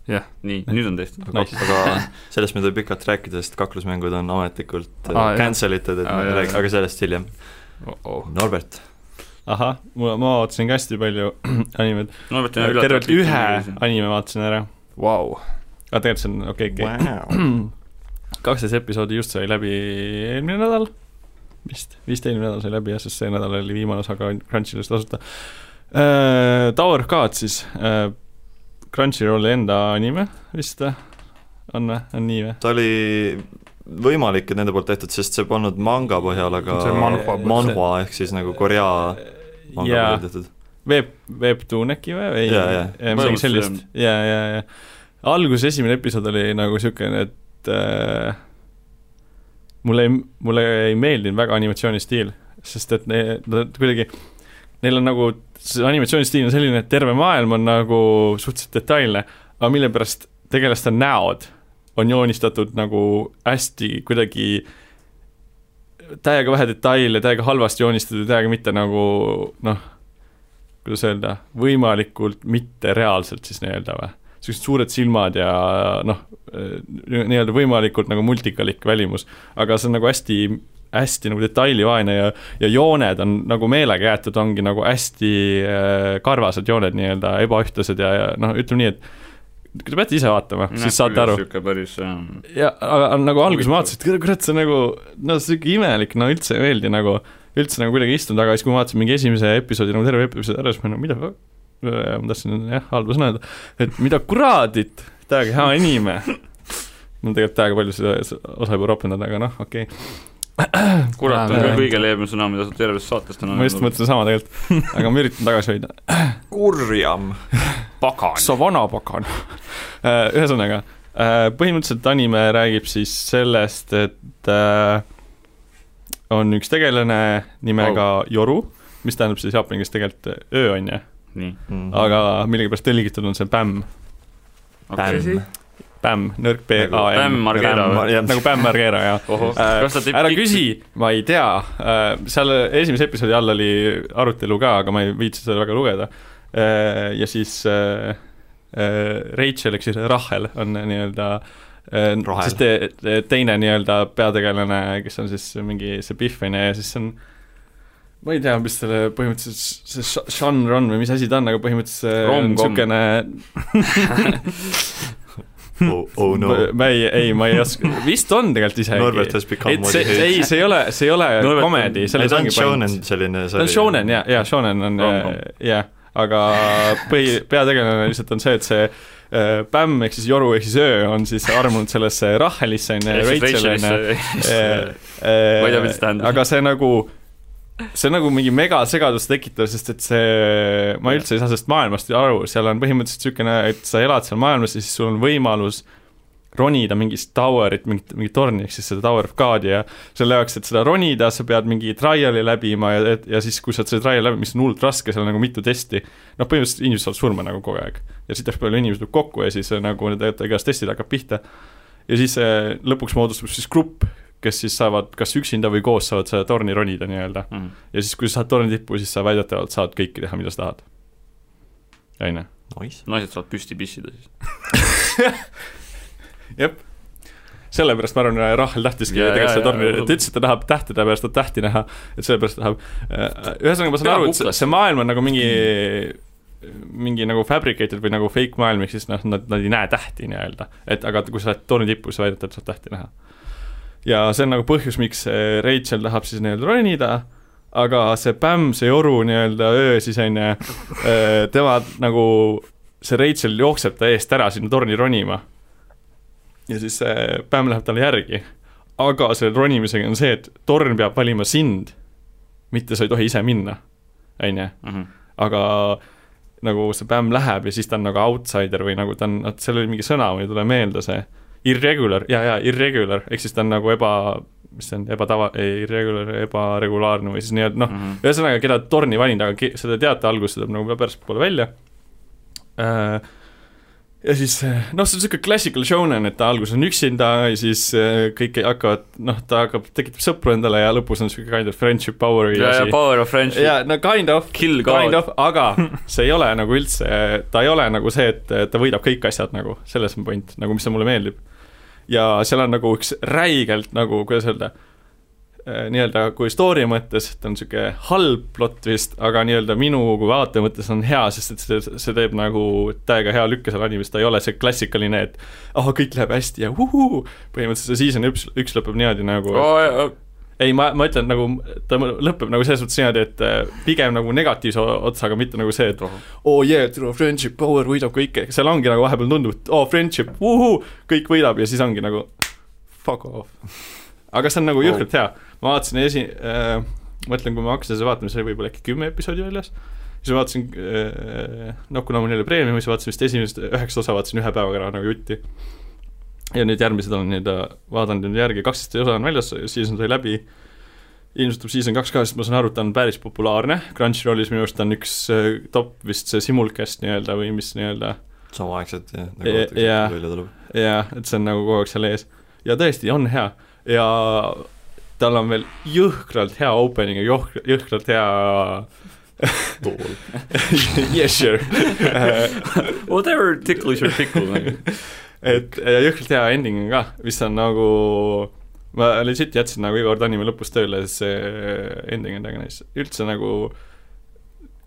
jah? nii, nüüd on tehtud. Nice. aga sellest me ei tohi pikalt rääkida, sest kaklusmängud on ametlikult ah, jah. cancel itud, et Aa, me jah, räägi- jah. aga sellest hiljem. oh. -oh. Norbert, ahah, ma, ma vaatasin ka hästi palju animet, Norbert on tervelt ühe anime vaatasin ära. Vau, aga tegelikult see on okei okay,, okei okay. kaksteist episoodi just sai läbi eelmine nädal, vist, vist eelmine nädal sai läbi jah, sest see nädal oli viimane osa ka Crunchyrollis tasuta uh,. Tower of God siis uh,, Crunchyrolli enda anime vist või? on või, on nii või? ta oli võimalik, et nende poolt tehtud, sest see polnud manga põhjal, aga See on manhwa põhjal. manhwa ehk siis nagu Korea manga jaa põhjal, tehtud. Web, Webtoon äkki või, või Jaa, jaa. midagi sellist, ja, ja, ja alguses esimene episood oli nagu niisugune, et äh, mulle ei, mulle ei meeldinud väga animatsioonistiil, sest et ne- nad kuidagi, neil on nagu, see animatsioonistiil on selline, et terve maailm on nagu suhteliselt detailne, aga mille pärast tegelaste näod on joonistatud nagu hästi kuidagi täiega vähe detaile, täiega halvasti joonistatud, täiega mitte nagu noh, kuidas öelda, võimalikult mitte reaalselt siis nii-öelda või? Sellised suured silmad ja noh, nii-öelda võimalikult nagu multikalik välimus, aga see on nagu hästi hästi nagu detailivaene ja, ja jooned on nagu meelega jäetud, ongi nagu hästi äh, karvased jooned nii-öelda, ebaühtlased ja, ja noh, ütleme nii, et te peate ise vaatama, siis saate aru. niisugune päris jah. ja aga nagu alguses ma vaatasin, et kurat, see nagu, no sihuke imelik, no üldse ei meeldi nagu, üldse nagu kuidagi istunud, aga siis, kui ma vaatasin mingi esimese episoodi nagu terve episoodi ära, siis ma nagu mida, ma tahtsin jah, halba sõna öelda, et mida kuradit, täiega hea anime. mul tegelikult täiega palju seda osa juba ropendada, aga noh, okei okay kurat on küll kõige leebem sõna, mida sa tervest saatest on ma just mõtlesin sama tegelikult, aga ma üritan tagasi hoida. kurjam. pagan. sa vana pagan. Äh, ühesõnaga, äh, põhimõtteliselt anime räägib siis sellest, et äh, on üks tegelane nimega oh. Yoru, mis tähendab siis jaapani keeles tegelikult öö, on ju. Nii mm. aga millegipärast tõlgitud on see Bämm okay.. Bämm, nõrk B A M. Margera või? nagu Margera, jah. Äh, ära küsi, ma ei tea äh,, seal esimese episoodi all oli arutelu ka, aga ma ei viitsi seda väga lugeda äh,. ja siis äh, äh, Rachel ehk siis Rahel on nii-öelda äh, te, teine nii-öelda peategelane, kes on siis mingi see Biff on ju, ja siis on ma ei tea, mis selle põhimõtteliselt see žanr on või mis asi ta on, aga põhimõtteliselt see on niisugune oh, oh no. ma ei, ei, ma ei oska, vist on tegelikult isegi. Norbert has become what he hates. ei, see ei ole, see ei ole komedi, selles ongi point. selline ta on shonen ja, ja shonen on jah, aga põhi, peategelane lihtsalt on see, et see äh, Bämm ehk siis Joru ehk siis öö on siis armunud sellesse Rahelisse onju, Rachel onju. ma ei tea, mis see tähendab. aga see nagu see on nagu mingi megasegadust tekitav, sest et see, ma üldse ei saa sellest maailmast aru, seal on põhimõtteliselt niisugune, et sa elad seal maailmas ja siis sul on võimalus ronida mingist tower'it, mingit, mingit torni, ehk siis seda Tower of God'i ja selle jaoks, et seda ronida, sa pead mingi trial'i läbima ja, ja siis, kui sa oled selle trial'i läbi, mis on hullult raske, seal on nagu mitu testi, noh, põhimõtteliselt inimesed saavad surma nagu kogu aeg. ja siis hästi palju inimesi tuleb kokku ja siis nagu need igast testid hakkab pihta. ja siis lõpuks moodustub siis grupp, kes siis saavad kas üksinda või koos saavad seda torni ronida nii-öelda mm.. ja siis, kui sa saad torni tippu, siis sa väidetavalt saad kõike teha, mida sa tahad. on ju? naised saavad püsti pissida siis jep sellepärast ma arvan, Rahel tahtiski ja, tegelikult seda torni, ta ütles, et ta tahab tähtede pärast tahab tähti näha, et sellepärast tahab. Äh, ühesõnaga, ma saan aru, et see, see maailm on nagu mingi, mingi nagu fabricated või nagu fake maailm, ehk siis noh, nad, nad ei näe tähti nii-öelda. et aga kui sa oled torni tipus, sa väidad, et saad tähti näha ja see on nagu põhjus, miks Rachel tahab siis nii-öelda ronida, aga see Bämm, see joru nii-öelda öö siis on ju, äh, tema nagu, see Rachel jookseb ta eest ära sinna torni ronima. ja siis see Bämm läheb talle järgi. aga selle ronimisega on see, et torn peab valima sind, mitte sa ei tohi ise minna, on ju. Mhm. aga nagu see Bämm läheb ja siis ta on nagu outsider või nagu ta on, vot seal oli mingi sõna, mul ei tule meelde see Irregular ja, ja irregular, ehk siis ta on nagu eba, mis see on, ebatava, irregular, ebaregulaarne või siis nii-öelda noh mm -hmm., ühesõnaga, keda torni valida, aga seda teate alguses tuleb nagu pärspoole välja äh,. ja siis noh, see on niisugune classical shonen, et ta alguses on üksinda ja siis äh, kõik hakkavad, noh, ta hakkab, tekitab sõpru endale ja lõpus on niisugune kind of friendship power'i ja, ja power of friendship. jaa, no kind of, kind of, aga see ei ole nagu üldse, ta ei ole nagu see, et ta võidab kõik asjad nagu, selles on point, nagu mis mulle meeldib ja seal on nagu üks räigelt nagu, kuidas öelda, äh, nii-öelda kui story mõttes, ta on niisugune halb plott vist, aga nii-öelda minu kui vaataja mõttes on hea, sest et see, see teeb nagu täiega hea lükke seal animes, ta ei ole see klassikaline, et ah oh,, kõik läheb hästi ja uhuu, põhimõtteliselt see season üks, üks lõpeb niimoodi nagu oh, ei, ma, ma ütlen nagu, ta lõpeb nagu selles mõttes niimoodi, et äh, pigem nagu negatiivse otsaga, mitte nagu see, et oh yeah, true friendship, power võidab kõike, seal ongi nagu vahepeal tundub, et oh friendship, uhuu, kõik võidab. Ja siis ongi nagu fuck off. aga see on nagu jõhkralt hea, ma vaatasin esi- äh,, mõtlen, kui ma hakkasin seda vaatama, see oli võib-olla äkki kümme episoodi väljas, siis ma vaatasin äh,, noh, kuna mul oli premium, siis vaatasin vist esimest üheksa osa vaatasin ühe päevaga ära nagu jutti ja nüüd järgmised nüüd äh, vaadanud nüüd järgi, kaksteist osa on väljas, season sai läbi, ilmselt tuleb season kaks ka, sest ma saan aru, et ta on päris populaarne, Crunchyrollis minu arust on üks äh, top vist see simulcast nii-öelda või mis nii-öelda samaaegselt jah, nagu ja, välja tuleb. jah, et see on nagu kogu aeg seal ees. ja tõesti, on hea ja tal on veel jõhkralt hea opening ja jõhkralt hea tool. yes sure Whatever tickles your tickle nagu. Et ja jõhkralt hea ending on ka, mis on nagu ma legit jätsin nagu iga kord anime lõpus tööle, see ending on väga nice, üldse nagu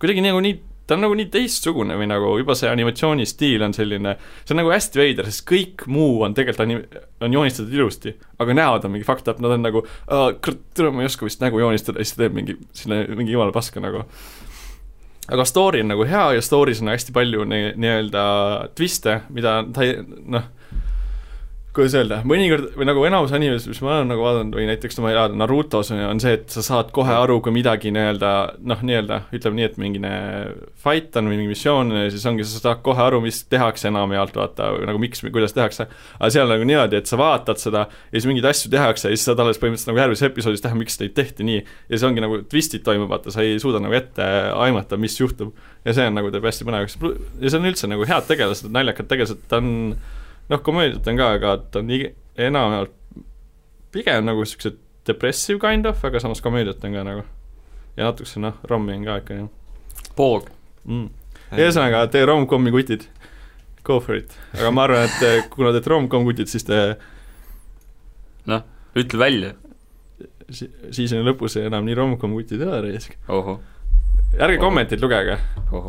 kuidagi nagu nii, ta on nagu nii teistsugune või nagu juba see animatsioonistiil on selline, see on nagu hästi veider, sest kõik muu on tegelikult anim-, on joonistatud ilusti, aga näod on mingi fucked up, nad on nagu kurat, ma ei oska vist nägu joonistada, siis ta teeb mingi selle, mingi jumala paska nagu aga story on nagu hea ja story's on hästi palju nii- nii-öelda twiste, mida ta ei, noh, kuidas öelda, mõnikord või nagu enamus animes, mis ma olen nagu vaadanud või näiteks ma ei tea, Narutos on, on see, et sa saad kohe aru, kui midagi nii-öelda noh, nii-öelda ütleme nii, et mingine fight on või mingi missioon, siis ongi, sa saad kohe aru, mis tehakse enamjaolt, vaata, nagu miks, kuidas tehakse. aga seal nagu niimoodi, et sa vaatad seda ja siis mingeid asju tehakse ja siis saad alles põhimõtteliselt nagu järgmises episoodis teha, miks neid tehti nii. ja see ongi nagu twistid toimub, vaata, sa ei suuda nagu ette aimata, mis juhtub. ja see on nagu teeb hästi põnevaks. ja see on üldse nagu head tegelased, naljakad tegelased, ta on noh, komöödiat on ka, aga ta on enamjaolt pigem nagu siukse depressive kind of, aga samas komöödiat on ka nagu. ja natukese noh, rommi on ka ikka jah Poog. mm.. ühesõnaga, te rom-comi kutid, go for it, aga ma arvan, et eh, kuna te olete rom-com kutid, siis te ütle välja. si- seasoni lõpus enam nii rom-com kutid ei ole ohoh, ärge kommentid lugege,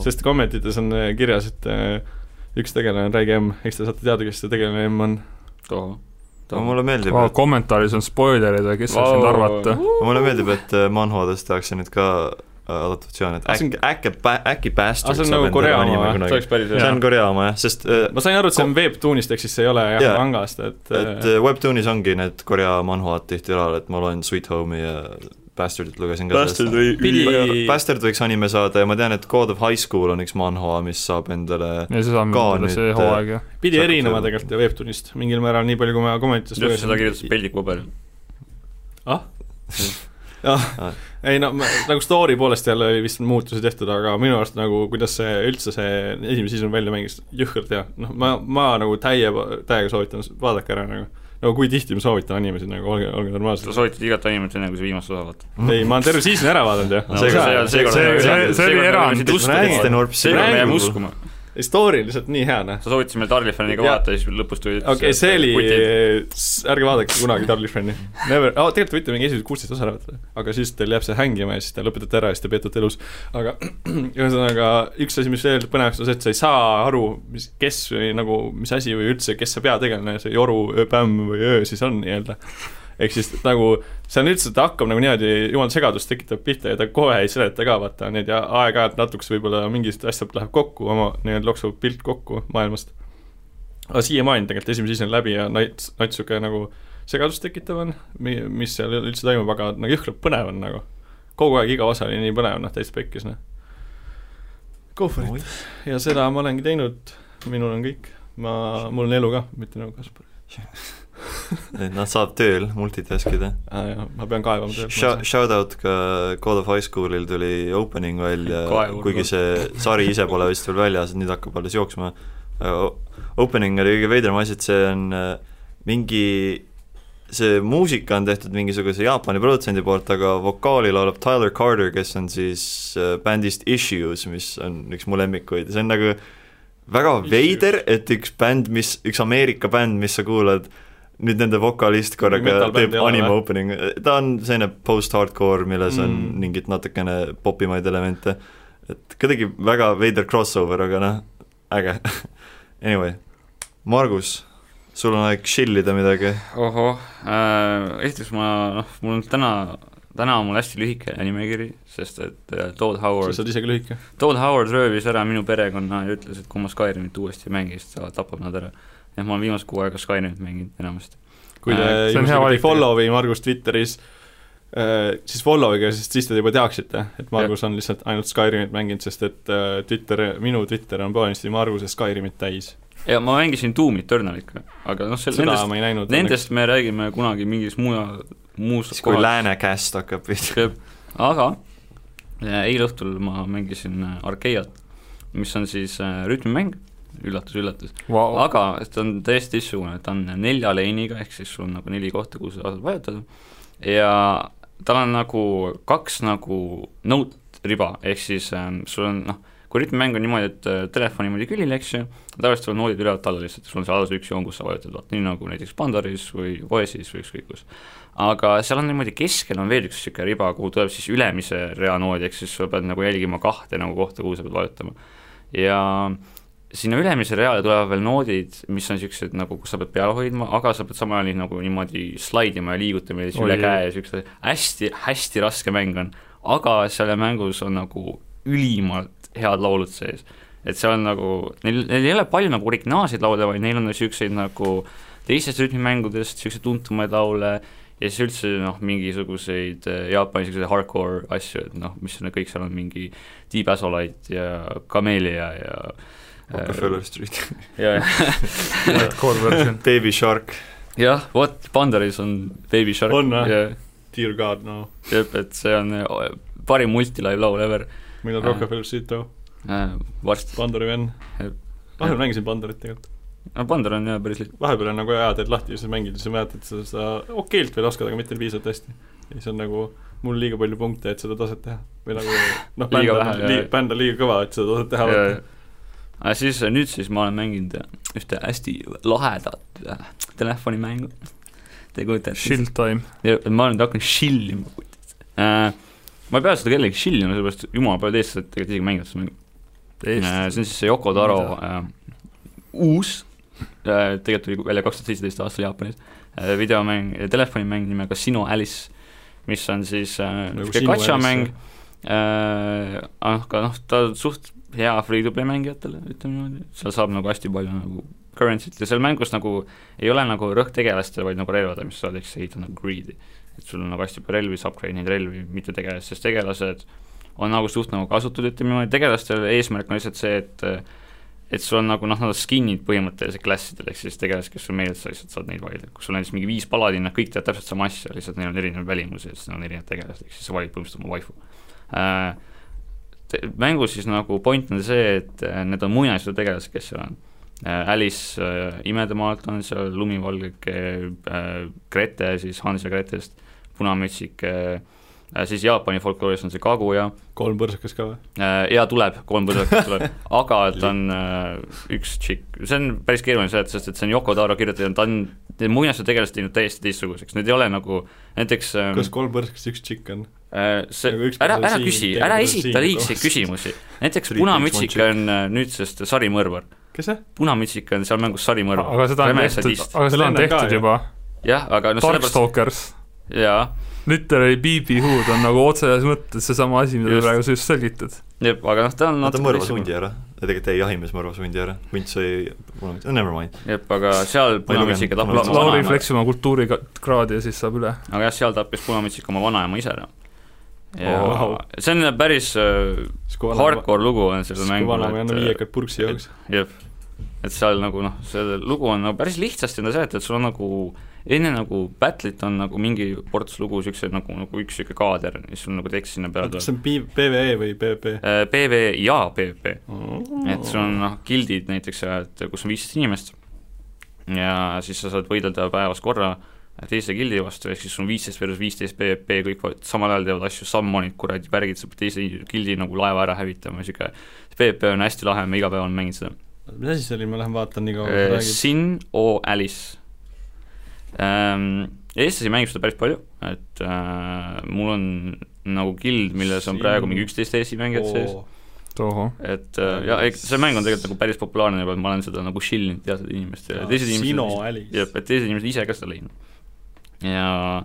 sest kommentides on eh, kirjas, et eh, üks tegelane on räige M, eks te saate teada, kes see tegelane M on. aga mulle meeldib, oh, et, kommentaaris on spoilerid ja kes saaks nüüd arvata. mulle meeldib, et äh, manhwadest tehakse nüüd ka äh, adaptatsioon, et Ah, see on- äkki, äkki, äkki Bastard Ah, see on nagu Korea oma anime või? see oleks. päris see hea on. Korea oma jah, sest äh, ma sain aru, et see on Webtoonist, ehk siis see ei ole jah Jaa. mangast, et, et Webtoonis ongi need Korea manhwad tihtipeale, et ma loen Sweet Home'i ja Bastardit lugesin ka Bastard või- Pidi- Bastard võiks anime saada ja ma tean, et God of High School on üks manhwa, mis saab endale ja see saab Ka nüüd see nüüd, hooaeg jah. pidi erinema tegelikult ju Webtoonist mingil määral, nii palju, kui ma kommentides just seda kirjutas Peldik Vaber. ah? jah Ah., ei no ma, nagu story poolest jälle oli vist muutusi tehtud, aga minu arust nagu kuidas see üldse see esimene season välja mängis, jõhkralt hea, noh ma, ma nagu täie, täiega soovitan, vaadake ära nagu nagu kui tihti ma soovitan animesid nagu, olge, olge sa normaalsed. soovitad igat animet enne, kui sa viimast osa vaatad. ei, ma olen terve seasoni ära vaadanud ju No, see- see- see- see oli erand. Sten Norp seekord me jääme Räägi. uskuma. ei, story on lihtsalt nii hea, noh. sa soovitasid meil Darli fänniga vaadata ja siis lõpus tuli okei okay,, see oli, ärge vaadake kunagi Darli Friend'i. Never oh,, tegelikult võite mingi esimesed kuusteist osa ära vaadata, aga siis teil jääb see hängima ja siis te lõpetate ära ja siis te peetute elus. aga ühesõnaga, üks asi, mis veel põnevaks on see, et sa ei saa aru, mis, kes või nagu, mis asi või üldse, kes see peategelane, see Joru, Pämm või Öö siis on nii-öelda. Ehk siis nagu see on üldse, ta hakkab nagu niimoodi jumal segadust tekitab pihta ja ta kohe ei seleta ka vaata neid ja aeg-ajalt natukese võib-olla mingist asjast läheb kokku, oma nii-öelda loksub pilt kokku maailmast aga siiamaani tegelikult esimene season läbi ja nats, nats sihuke nagu segadust tekitav on, mi-, mis seal üldse toimub, aga nagu jõhkralt põnev on nagu. kogu aeg iga osa oli nii põnev, noh täitsa pekkis noh. Go for it. ja seda ma olengi teinud, minul on kõik, ma, mul on elu ka, mitte nagu Kaspar et nad saab tööl multitask ida. ah,. ma pean kaevama Shout, shout out ka God of High School'il tuli opening välja kuigi see sari ise pole vist veel väljas, nüüd hakkab alles jooksma. Opening oli kõige veidram asi, et see on äh, mingi, see muusika on tehtud mingisuguse Jaapani produtsendi poolt, aga vokaali laulab Tyler Carter, kes on siis äh, bändist Issues, mis on üks mu lemmikuid ja see on nagu väga veider, et üks bänd, mis, üks Ameerika bänd, mis sa kuulad, nüüd nende vokalist korraga teeb ole anime või? opening, ta on selline post-hardcore, milles on Mm. mingit natukene popimaid elemente, et kuidagi väga veider crossover, aga noh, äge. Anyway, Margus, sul on aeg chill ida midagi. ohoh äh,, esiteks ma, noh, mul on täna, täna on mul hästi lühike nimekiri, sest et äh, Todd sa Howard, saad isegi lühike. Todd Howard röövis ära minu perekonna ja ütles, et kui ma Skyrimit uuesti ei mängi, siis ta tapab nad ära. jah, ma olen viimased kuu aega Skyrimit mänginud enamasti. kui te Äh, juhuslikult ei valik follow või Margus Twitteris, siis follow'ige, sest siis te juba teaksite, et Margus on lihtsalt ainult Skyrimit mänginud, sest et äh, Twitter, minu Twitter on plaanisti Marguse Skyrimit täis. ja ma mängisin Doom Eternalit ka, aga noh, seda nendest, ma ei näinud. nendest me räägime kunagi mingis mujal, muus siis kui lääne käest hakkab pihta. aga äh, eile õhtul ma mängisin äh, Arkeiat, mis on siis äh, rütmimäng, üllatus-üllatus, Wow. aga ta on täiesti teistsugune, ta on nelja leiniga, ehk siis sul on nagu neli kohta, kuhu sa saad vajutada ja tal on nagu kaks nagu note riba, ehk siis ähm, sul on noh, kui rütmimäng on niimoodi, et äh, telefon niimoodi külili, eks ju, tavaliselt sul on noodid ülevalt alla lihtsalt, sul on see alles üks joon, kus sa vajutad, vaata nii nagu näiteks Pandoris või OS-is või ükskõik kus. aga seal on niimoodi keskel on veel üks niisugune riba, kuhu tuleb siis ülemise rea noodi, ehk siis sa pead nagu jälgima kahte nagu kohta, kuhu sa pead vajutama. ja sinna ülemise reale tulevad veel noodid, mis on niisugused nagu, kus sa pead peal hoidma, aga sa pead samal ajal nagu niimoodi slaidima ja liigutama ja siis üle käe ja niisugused hästi, hästi raske mäng on. aga seal mängus on nagu ülimalt head laulud sees. et seal on nagu, neil, neil ei ole palju nagu originaalseid laule, vaid neil on niisuguseid nagu teistest rütmimängudest niisuguseid tuntumaid laule ja siis üldse noh, mingisuguseid äh, Jaapani niisuguseid hardcore asju, et noh, mis on kõik seal on mingi Deep Asolite ja Camellia ja Rockefeller Street. ja, ja core version. Baby Shark. jah, vot Pandoris on Baby Shark On või? ja Dear God, no jah, et see on äh, parim multilive laul ever millal Äh. Rockefeller Street too, äh,, varsti. Pandori venn vahepeal mängisin Pandorit tegelikult. no Pandor on jah päris lihtne. vahepeal on nagu hea, teed lahti ja siis mängid ja siis mäletad seda, seda okeilt veel oskad, aga mitte piisavalt hästi. ja siis on nagu mul liiga palju punkte, et seda taset teha. või nagu noh, bänd Liiga on liiga bänd on liiga kõva, et seda taset teha aga siis nüüd siis ma olen mänginud ühte hästi lahedat äh, telefonimängu. Te kujutate ette? Shield time. ma olen nüüd hakanud shillima äh,. ma ei pea seda kellegi shillima, sellepärast jumala paljud eestlased tegelikult isegi mängivad seda mängu. see on siis see Yoko Taro äh, uus äh,, tegelikult tuli välja kaks tuhat seitseteist aastal Jaapanis äh,, videomäng, telefonimäng nimega Sino Alice, mis on siis äh, Nagu niisugune gatša-mäng äh,, aga noh, ta suht hea free-to-play mängijatele, ütleme niimoodi, seal saab nagu hästi palju nagu currency't ja seal mängus nagu ei ole nagu rõhk tegelastele, vaid nagu relvadele, mis sa saad, ehk sa ehitad nagu greed'i. et sul on nagu hästi palju relvi, sa upgrade neid relvi, mitte tegelast, sest tegelased on nagu suht nagu kasutud, ütleme niimoodi, tegelastel eesmärk on lihtsalt see, et et sul on nagu noh, nad on skin'id põhimõtteliselt klassidel, ehk siis tegelased, kes sul meeldib, sa lihtsalt saad neid valida, kui sul on näiteks mingi viis paladin, nad kõik teevad täpselt sama asja, lihtsalt neil on erinev välimus ja siis neil on erinevad tegelased, ehk siis sa valid põhimõtteliselt oma waifu äh,. Mängus siis nagu point on see, et äh, need on muinasjutu tegelased, kes seal on äh,. Alice äh, imedemaalt on seal lumivalgeke äh,, Grete siis Hans ja Gretest, punamütsike äh,, siis Jaapani folklooris on see Kaguya kolm põrsakas ka või? äh,, ja tuleb, kolm põrsakat tuleb, aga ta on äh, üks tšikk, see on päris keeruline seletada, sest et see on Yoko Taro kirjutaja, ta on need muinasjutu tegelased teinud täiesti teistsuguseks, need ei ole nagu näiteks ähm, kas kolm põrsakas üks tšikk on? Äh, see ära, ära küsi, ära esita liigseid küsimusi. näiteks Punamütsik on äh, nüüdsest sarimõrvar. kes see? Punamütsik on seal mängus sarimõrvar. aga seda on tehtud, aga seda on tehtud ju. juba. jah, aga noh, sellepärast, Darkstalkers. jaa, Literally BB Hood on nagu otseses mõttes seesama asi, mida sa praegu just selgitad. jep, aga noh, ta on Nad on mõrvas hundi ära. tegelikult ei, jahimees mõrvas hundi ära. hunt sai, oh, never mind. jep, aga seal Punamütsik olen- Lauri fleksib oma kultuurikraadi ja siis saab üle. aga jah, seal tappis Punamütsik oma vanaema ise ära. Ja Oh, oh, wow. see on päris äh, hardcore lugu on sellel kui mängul, vanaema ei anna et viiekad purksi jooks. jep, et seal nagu noh, see lugu on nagu päris lihtsasti on ta seletatud, sul on nagu enne nagu battle'it on nagu mingi ports lugu siukse nagu, nagu üks siuke kaader, mis sul nagu tekst sinna peale kas tuleb. see on P- PVE või PvP? PV ja PvP, et sul on noh, gildid näiteks, et kus on viisteist inimest ja siis sa saad võidelda päevas korra teise gildi vastu, ehk siis sul on viisteist versus viisteist PvP, kõik samal ajal teevad asju, summon'id, kuradi värgid, sa pead teise gildi nagu laeva ära hävitama, sihuke PvP on hästi lahe, ma iga päev olen mänginud seda. mis asi see oli, ma lähen vaatan nii kaua, kui Äh, sa räägid. Sin O Alice ähm,. eestlasi mängib seda päris palju, et äh, mul on nagu guild, milles on praegu mingi üksteist Eesti mängijat sees, tohoh. et äh, ja eks see mäng on tegelikult nagu päris populaarne juba, et ma olen seda nagu shillinud teatud inimestele, teised inimesed jah, et teised inimesed ise ka seda leidnud. Ja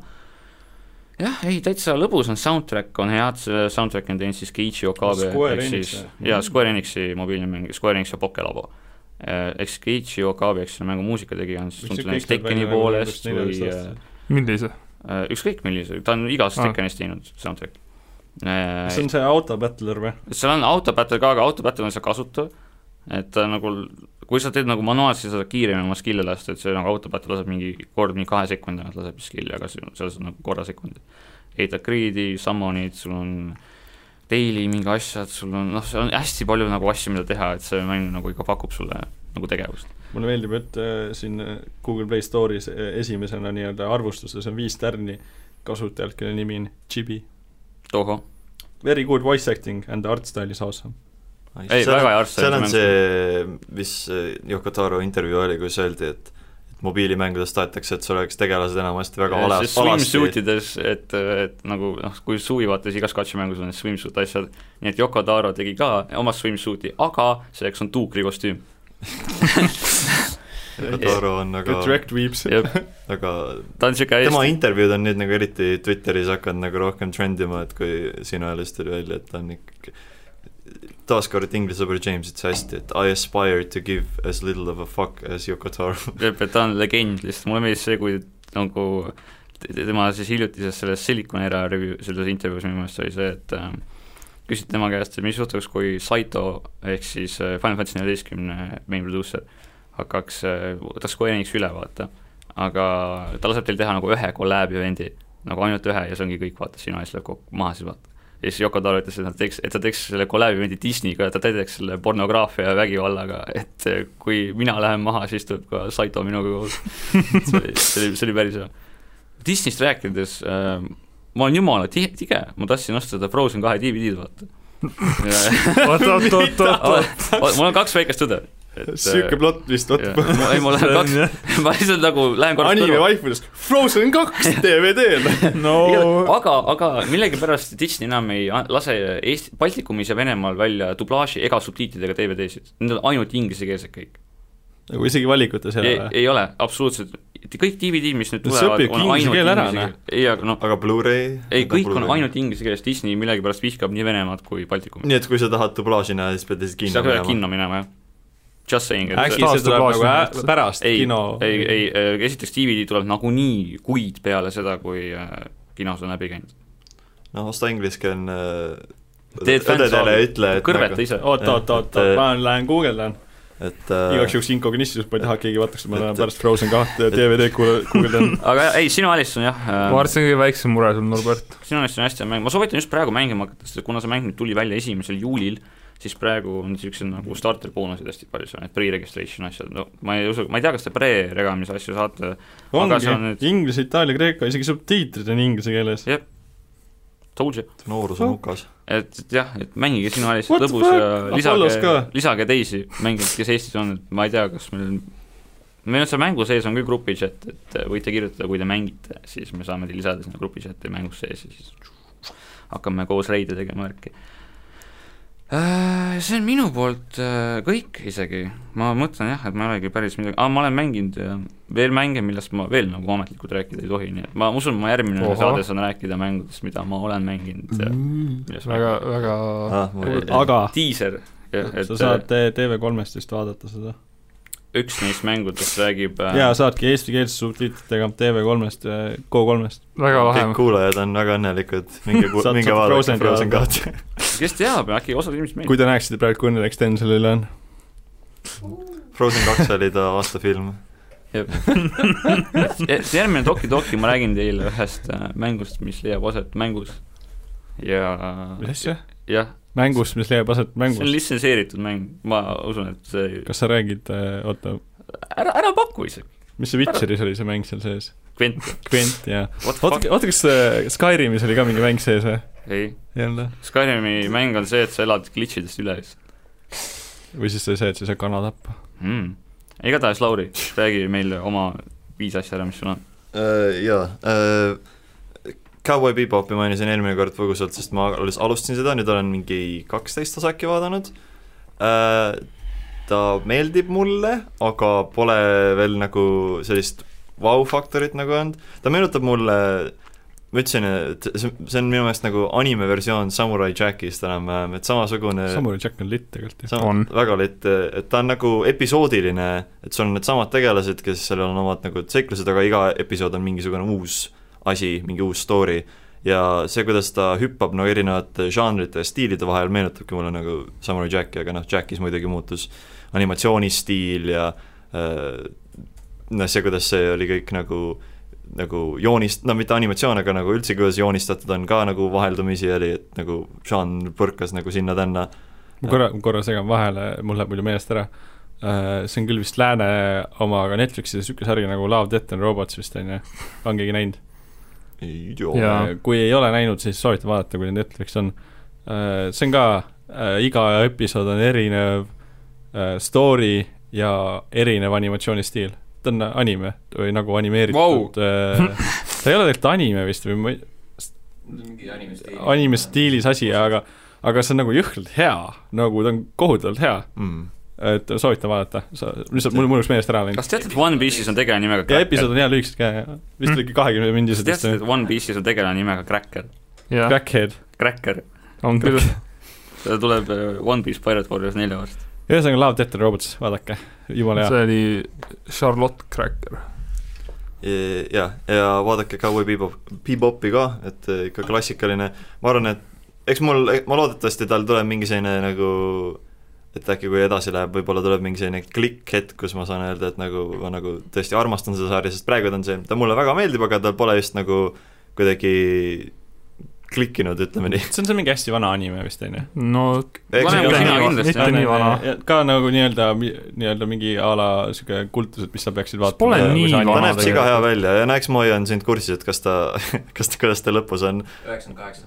jah, ei täitsa lõbus on soundtrack on head, see soundtrack on teinud siis Keiichi Okabe Square ehk Enix siis jaa, Square Enixi mobiilne mäng, Square Enix ja Pokelabo. ehk siis Keiichi Okabe, eks selle mängu muusikategija on siis tuntud näiteks Tekkeni poolest või 14 aastat? millise? äh, ükskõik millise, ta on igast Ah. Tekkenist teinud soundtrack'i. kas see on see auto battler või? seal on autobattle ka, aga autobattle on seal kasutu, et ta nagu, kui sa teed nagu manuaalselt, siis sa saad kiiremini oma skill'e lasta, et see nagu autobattle laseb mingi kord mingi kahe sekundi tagant laseb skill'i, aga seal saad nagu korra sekundit. ehitad grid'i, summon'id, sul on daily mingi asjad, sul on noh, seal on hästi palju nagu asju, mida teha, et see mäng nagu ikka pakub sulle nagu tegevust. mulle meeldib, et äh, siin äh, Google Play Store'is äh, esimesena nii-öelda arvustuses on viis tärni kasutajalt, kelle nimi on Chibi. tohoh, Very good voice acting and art style is awesome. Ei, väga hea arst seal on see, mis äh, Yoko Taro intervjuu oli, kus öeldi, et et mobiilimängudes tahetakse, et sul oleks tegelased enamasti väga vale, siis swimsuit ides, et, et nagu noh, kui suvi vaata, siis igas katsemängus on need swimsuit asjad, nii et Yoko Taro tegi ka oma swimsuit'i, aga selleks on tuukrikostüüm. Yoko Taro on väga, direct weeps. väga ta on niisugune tema intervjuud on nüüd nagu eriti Twitteris hakanud nagu rohkem trendima, et kui sinu ajal just tuli välja, et ta on ikkagi taaskord inglise sõber James ütles hästi, et I aspire to give as little of a fuck as Yoko Taro. ta on legend lihtsalt, mulle meeldis see, kui nagu te- tema siis hiljutises selles Silicon Era review, selles intervjuus minu meelest oli see, et äh, küsiti tema käest, et mis juhtuks, kui Saito ehk siis äh, Final Fantasy neljateistkümne main producer hakkaks, võtaks Square Enix üle, vaata. aga ta laseb teil teha nagu ühe kolläb event'i, nagu ainult ühe ja see ongi kõik, vaata, ees läheb kokku maha siis vaata. Ja siis Yoko Taro ütles, et nad teeks, et ta teeks selle kolläbi event'i Disneyga ta täidaks selle pornograafia ja vägivallaga, et kui mina lähen maha, siis tuleb ka Saito minuga koos. see oli, see oli, päris hea. Disneyst rääkides äh,, ma olen jumala tige, tige, ma tahtsin osta seda Frozen kahe DVD-d, vaata. oot, oot, oot, oot, mul on kaks väikest tõde. Siuke plott vist, vot. ei, mul on kaks, ma lihtsalt nagu lähen korraks anime vaifudest Frozen kaks DVD-l. no aga, aga millegipärast Disney enam ei lase Eesti, Baltikumis ja Venemaal välja dublaaži ega subtiitridega DVD-sid, need on ainult inglisekeelsed kõik. nagu isegi valikutes ei ole, või? ei ole, absoluutselt, kõik DVD-d, mis nüüd tulevad, on ainult keel ära, inglise noh. ei aga noh, aga Blu-ray ei, kõik on ainult inglise keeles, Disney millegipärast vihkab nii Venemaad kui Baltikumit. nii et kui sa tahad dublaaži näha, siis pead lihtsalt kinno sa pead minema. kinno minema, jah. Just saying, äkki see tuleb nagu ä- pärast ei, kino. ei, ei, esiteks DVD tuleb nagunii kuid peale seda, kui äh, kinos on läbi käinud. noh, osta ingliskeelne Teed õdedele fännsaali. ja ütle, et kõrveta ise. oot, oot, oot, ma lähen guugeldan. et äh, igaks juhuks incognitius, ma ei taha, et keegi vaataks, et ma lähen pärast Frozen kahte DVD-d guugeldan. aga ei, sinu Alice on jah ma äh, arvan, et see on kõige väiksem mure sul, Norbert. sinu meelest on hästi hea mäng, ma soovitan just praegu mängima hakata, sest kuna see mäng nüüd tuli välja esimesel juulil, siis praegu on niisugused nagu starter boonused hästi palju seal, need pre-registration asjad, no ma ei usu, ma ei tea, kas te pre-regamise asju saate, Aga see on ongi nüüd-, inglise, itaalia, kreeka, isegi subtiitrid on inglise keeles. told you, noorus on hukas. et et jah, et mängige sinu What the lõbus ja lisage lisage teisi mängijaid, kes Eestis on, et ma ei tea, kas meil meil on seal mängu sees on küll grupi chat, et võite kirjutada, kui te mängite, siis me saame teid lisada sinna grupi chat'i mängus sees ja siis hakkame koos reide tegema värki. See on minu poolt äh, kõik isegi, ma mõtlen jah, et ma ei olegi päris midagi ah,, ma olen mänginud äh, veel mänge, millest ma veel nagu ametlikult rääkida ei tohi, nii et ma usun, ma järgmine Ohoh. saade saan rääkida mängudest, mida ma olen mänginud ma väga, väga Ah, aga diiser, et sa saad TV3-st vist vaadata seda. Üks neist mängudest räägib äh, jaa, saadki eestikeelse subtiitritega TV3-st, Go3-st. väga lahe kõik. kuulajad on väga õnnelikud, minge, minge vaadake Frozen Frozen ka kahte. kes teab, äkki osad inimesed kui meeldib. te näeksite praegu, kui õnnelik Sten selle üle on. Frozen kaks oli ta aasta film. järgmine Doki Doki ma räägin teile ühest äh, mängust, mis leiab aset mängus. ja mis asja? jah, mängus, mis leiab aset see on mängus. litsenseeritud mäng, ma usun, et see, kas sa räägid, oota, ära, ära paku isegi, mis see Witcheris oli see mäng seal sees? Gwent, Gwent ja, what the oota, fuck, oota, kas äh, Skyrimis oli ka mingi mäng sees või? ei, ei olnud või? Skyrimi mäng on see, et sa elad glitchidest üle lihtsalt või siis see, et sa ei saa kana tappa. mm.. igatahes, Lauri, räägi meile oma viis asja ära, mis sul on. Äh, jaa, Cowboy Bebopi mainisin eelmine kord põgusalt, sest ma alles alustasin seda, nüüd olen mingi kaksteist osa äkki vaadanud. ta meeldib mulle, aga pole veel nagu sellist vau-faktorit nagu olnud, ta meenutab mulle ma ütlesin, et see, see on minu meelest nagu anime versioon Samurai Jackist enam-vähem, et samasugune Samurai Jack on litt tegelikult ju. On. väga litt, et ta on nagu episoodiline, et sul on needsamad tegelased, kes seal on omad nagu seiklused, aga iga episood on mingisugune uus asi, mingi uus story ja see, kuidas ta hüppab no erinevate žanrite ja stiilide vahel, meenutabki mulle nagu Samurai Jacki, aga noh, Jackis muidugi muutus animatsioonistiil ja äh, noh, see, kuidas see oli kõik nagu nagu joonist-, no mitte animatsioon, aga nagu üldse, kuidas joonistatud on ka nagu vaheldumisi oli, et nagu žanr põrkas nagu sinna-tänna ma korra, korra segan vahele, mul läheb muidu meelest ära. see on küll vist lääne oma, aga Netflixis niisugune sarja nagu Love, Death and Robots vist on ju, on keegi näinud? Ei tea kui ei ole näinud, siis soovitan vaadata, kui Netflix on. Äh, see on ka äh,, iga episood on erinev äh, story ja erinev animatsioonistiil. ta on anime või nagu animeeritud äh, ta ei ole tegelikult anime vist või ma ei, mingi animestiil. anime stiilis asi, aga aga see on nagu jõhkralt hea, nagu ta on kohutavalt hea, mm.. Et soovitan vaadata, sa, lihtsalt mul mul läks meelest ära läinud. kas teate, et One Piece'is on tegelane nimega ja episood on hea lühikesed ka, vist Mm. oligi kahekümne mindised kas teate, et One Piece'is on tegelane nimega Cracker? jah, Crackhead. Cracker, on küll. ta tuleb äh, One Piece Pirate Warriors nelja varsti. ühesõnaga Love, Death and Robots, vaadake, jumala hea. see oli Charlotte Cracker. ja, ja vaadake Cowboy Bebop, Bebopi ka, et eh, ikka klassikaline, ma arvan, et eks mul, ma loodetavasti tal tuleb mingi selline nagu et äkki kui edasi läheb, võib-olla tuleb mingi selline klikk-hetk, kus ma saan öelda, et nagu ma nagu tõesti armastan seda sarja, sest praegu ta on see, ta mulle väga meeldib, aga tal pole just nagu kuidagi klikkinud, ütleme nii. see on see mingi hästi vana anime vist, on ju? no mitte nii vana. ka nagu nii-öelda, nii-öelda mingi a la sihuke kultus, et mis sa peaksid vaatama. Pole nii ta vana näeb siga hea välja ja no eks ma hoian sind kursis, et kas ta, kas ta, kuidas ta lõpus on, üheksakümmend kaheksa.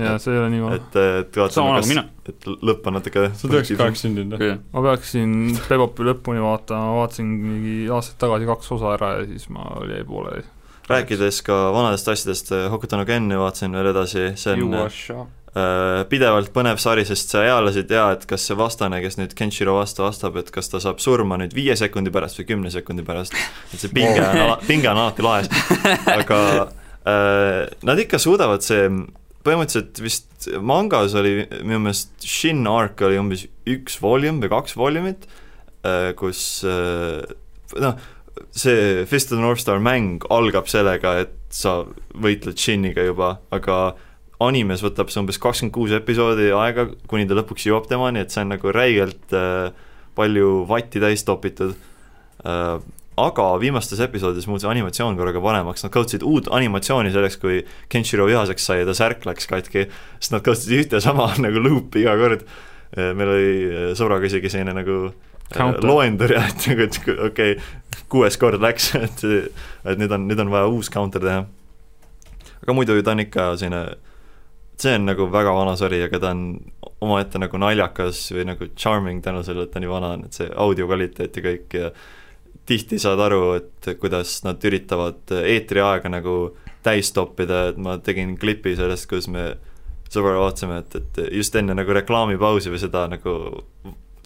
jaa, see ei ole nii vana. et, et vaatame, kas mina, et lõpp on natuke sa oled üheksakümmend kaheksa sündinud või? ma peaksin Bebopi lõpuni vaatama, vaatasin mingi aastaid tagasi kaks osa ära ja siis ma jäi pooleli. Rääkides ka vanadest asjadest, Hokuto no Ken vaatasin veel edasi, see on äh, pidevalt põnev sari, sest sa eales ei tea, et kas see vastane, kes nüüd Kenshiro vastu vastab, et kas ta saab surma nüüd viie sekundi pärast või kümne sekundi pärast. et see pinge on pinge on alati laes, aga äh, nad ikka suudavad see, põhimõtteliselt vist mangas oli minu meelest Shin Arc oli umbes üks volüm või kaks volümit äh,, kus äh, noh, see Fist of the North Star mäng algab sellega, et sa võitled Shiniga juba, aga animes võtab see umbes kakskümmend kuus episoodi aega, kuni ta lõpuks jõuab temani, et see on nagu räigelt äh, palju vatti täis topitud äh,. aga viimastes episoodides muutus animatsioon korraga paremaks, nad kasutasid uut animatsiooni selleks, kui Kenshiro vihaseks sai ja ta särk läks katki, sest nad kasutasid ühte sama nagu luupi iga kord. meil oli äh, sõbraga isegi selline nagu äh. Loendur jah, et nagu, et okei okay,, kuues kord läks, et et nüüd on, nüüd on vaja uus counter teha. aga muidu ta on ikka selline, see on nagu väga vana sari, aga ta on omaette nagu naljakas või nagu charming tänu sellele, et ta nii vana on, et see audio kvaliteet ja kõik ja tihti saad aru, et kuidas nad üritavad eetriaega nagu täis toppida, et ma tegin klipi sellest, kus me sõbraga vaatasime, et, et just enne nagu reklaamipausi või seda nagu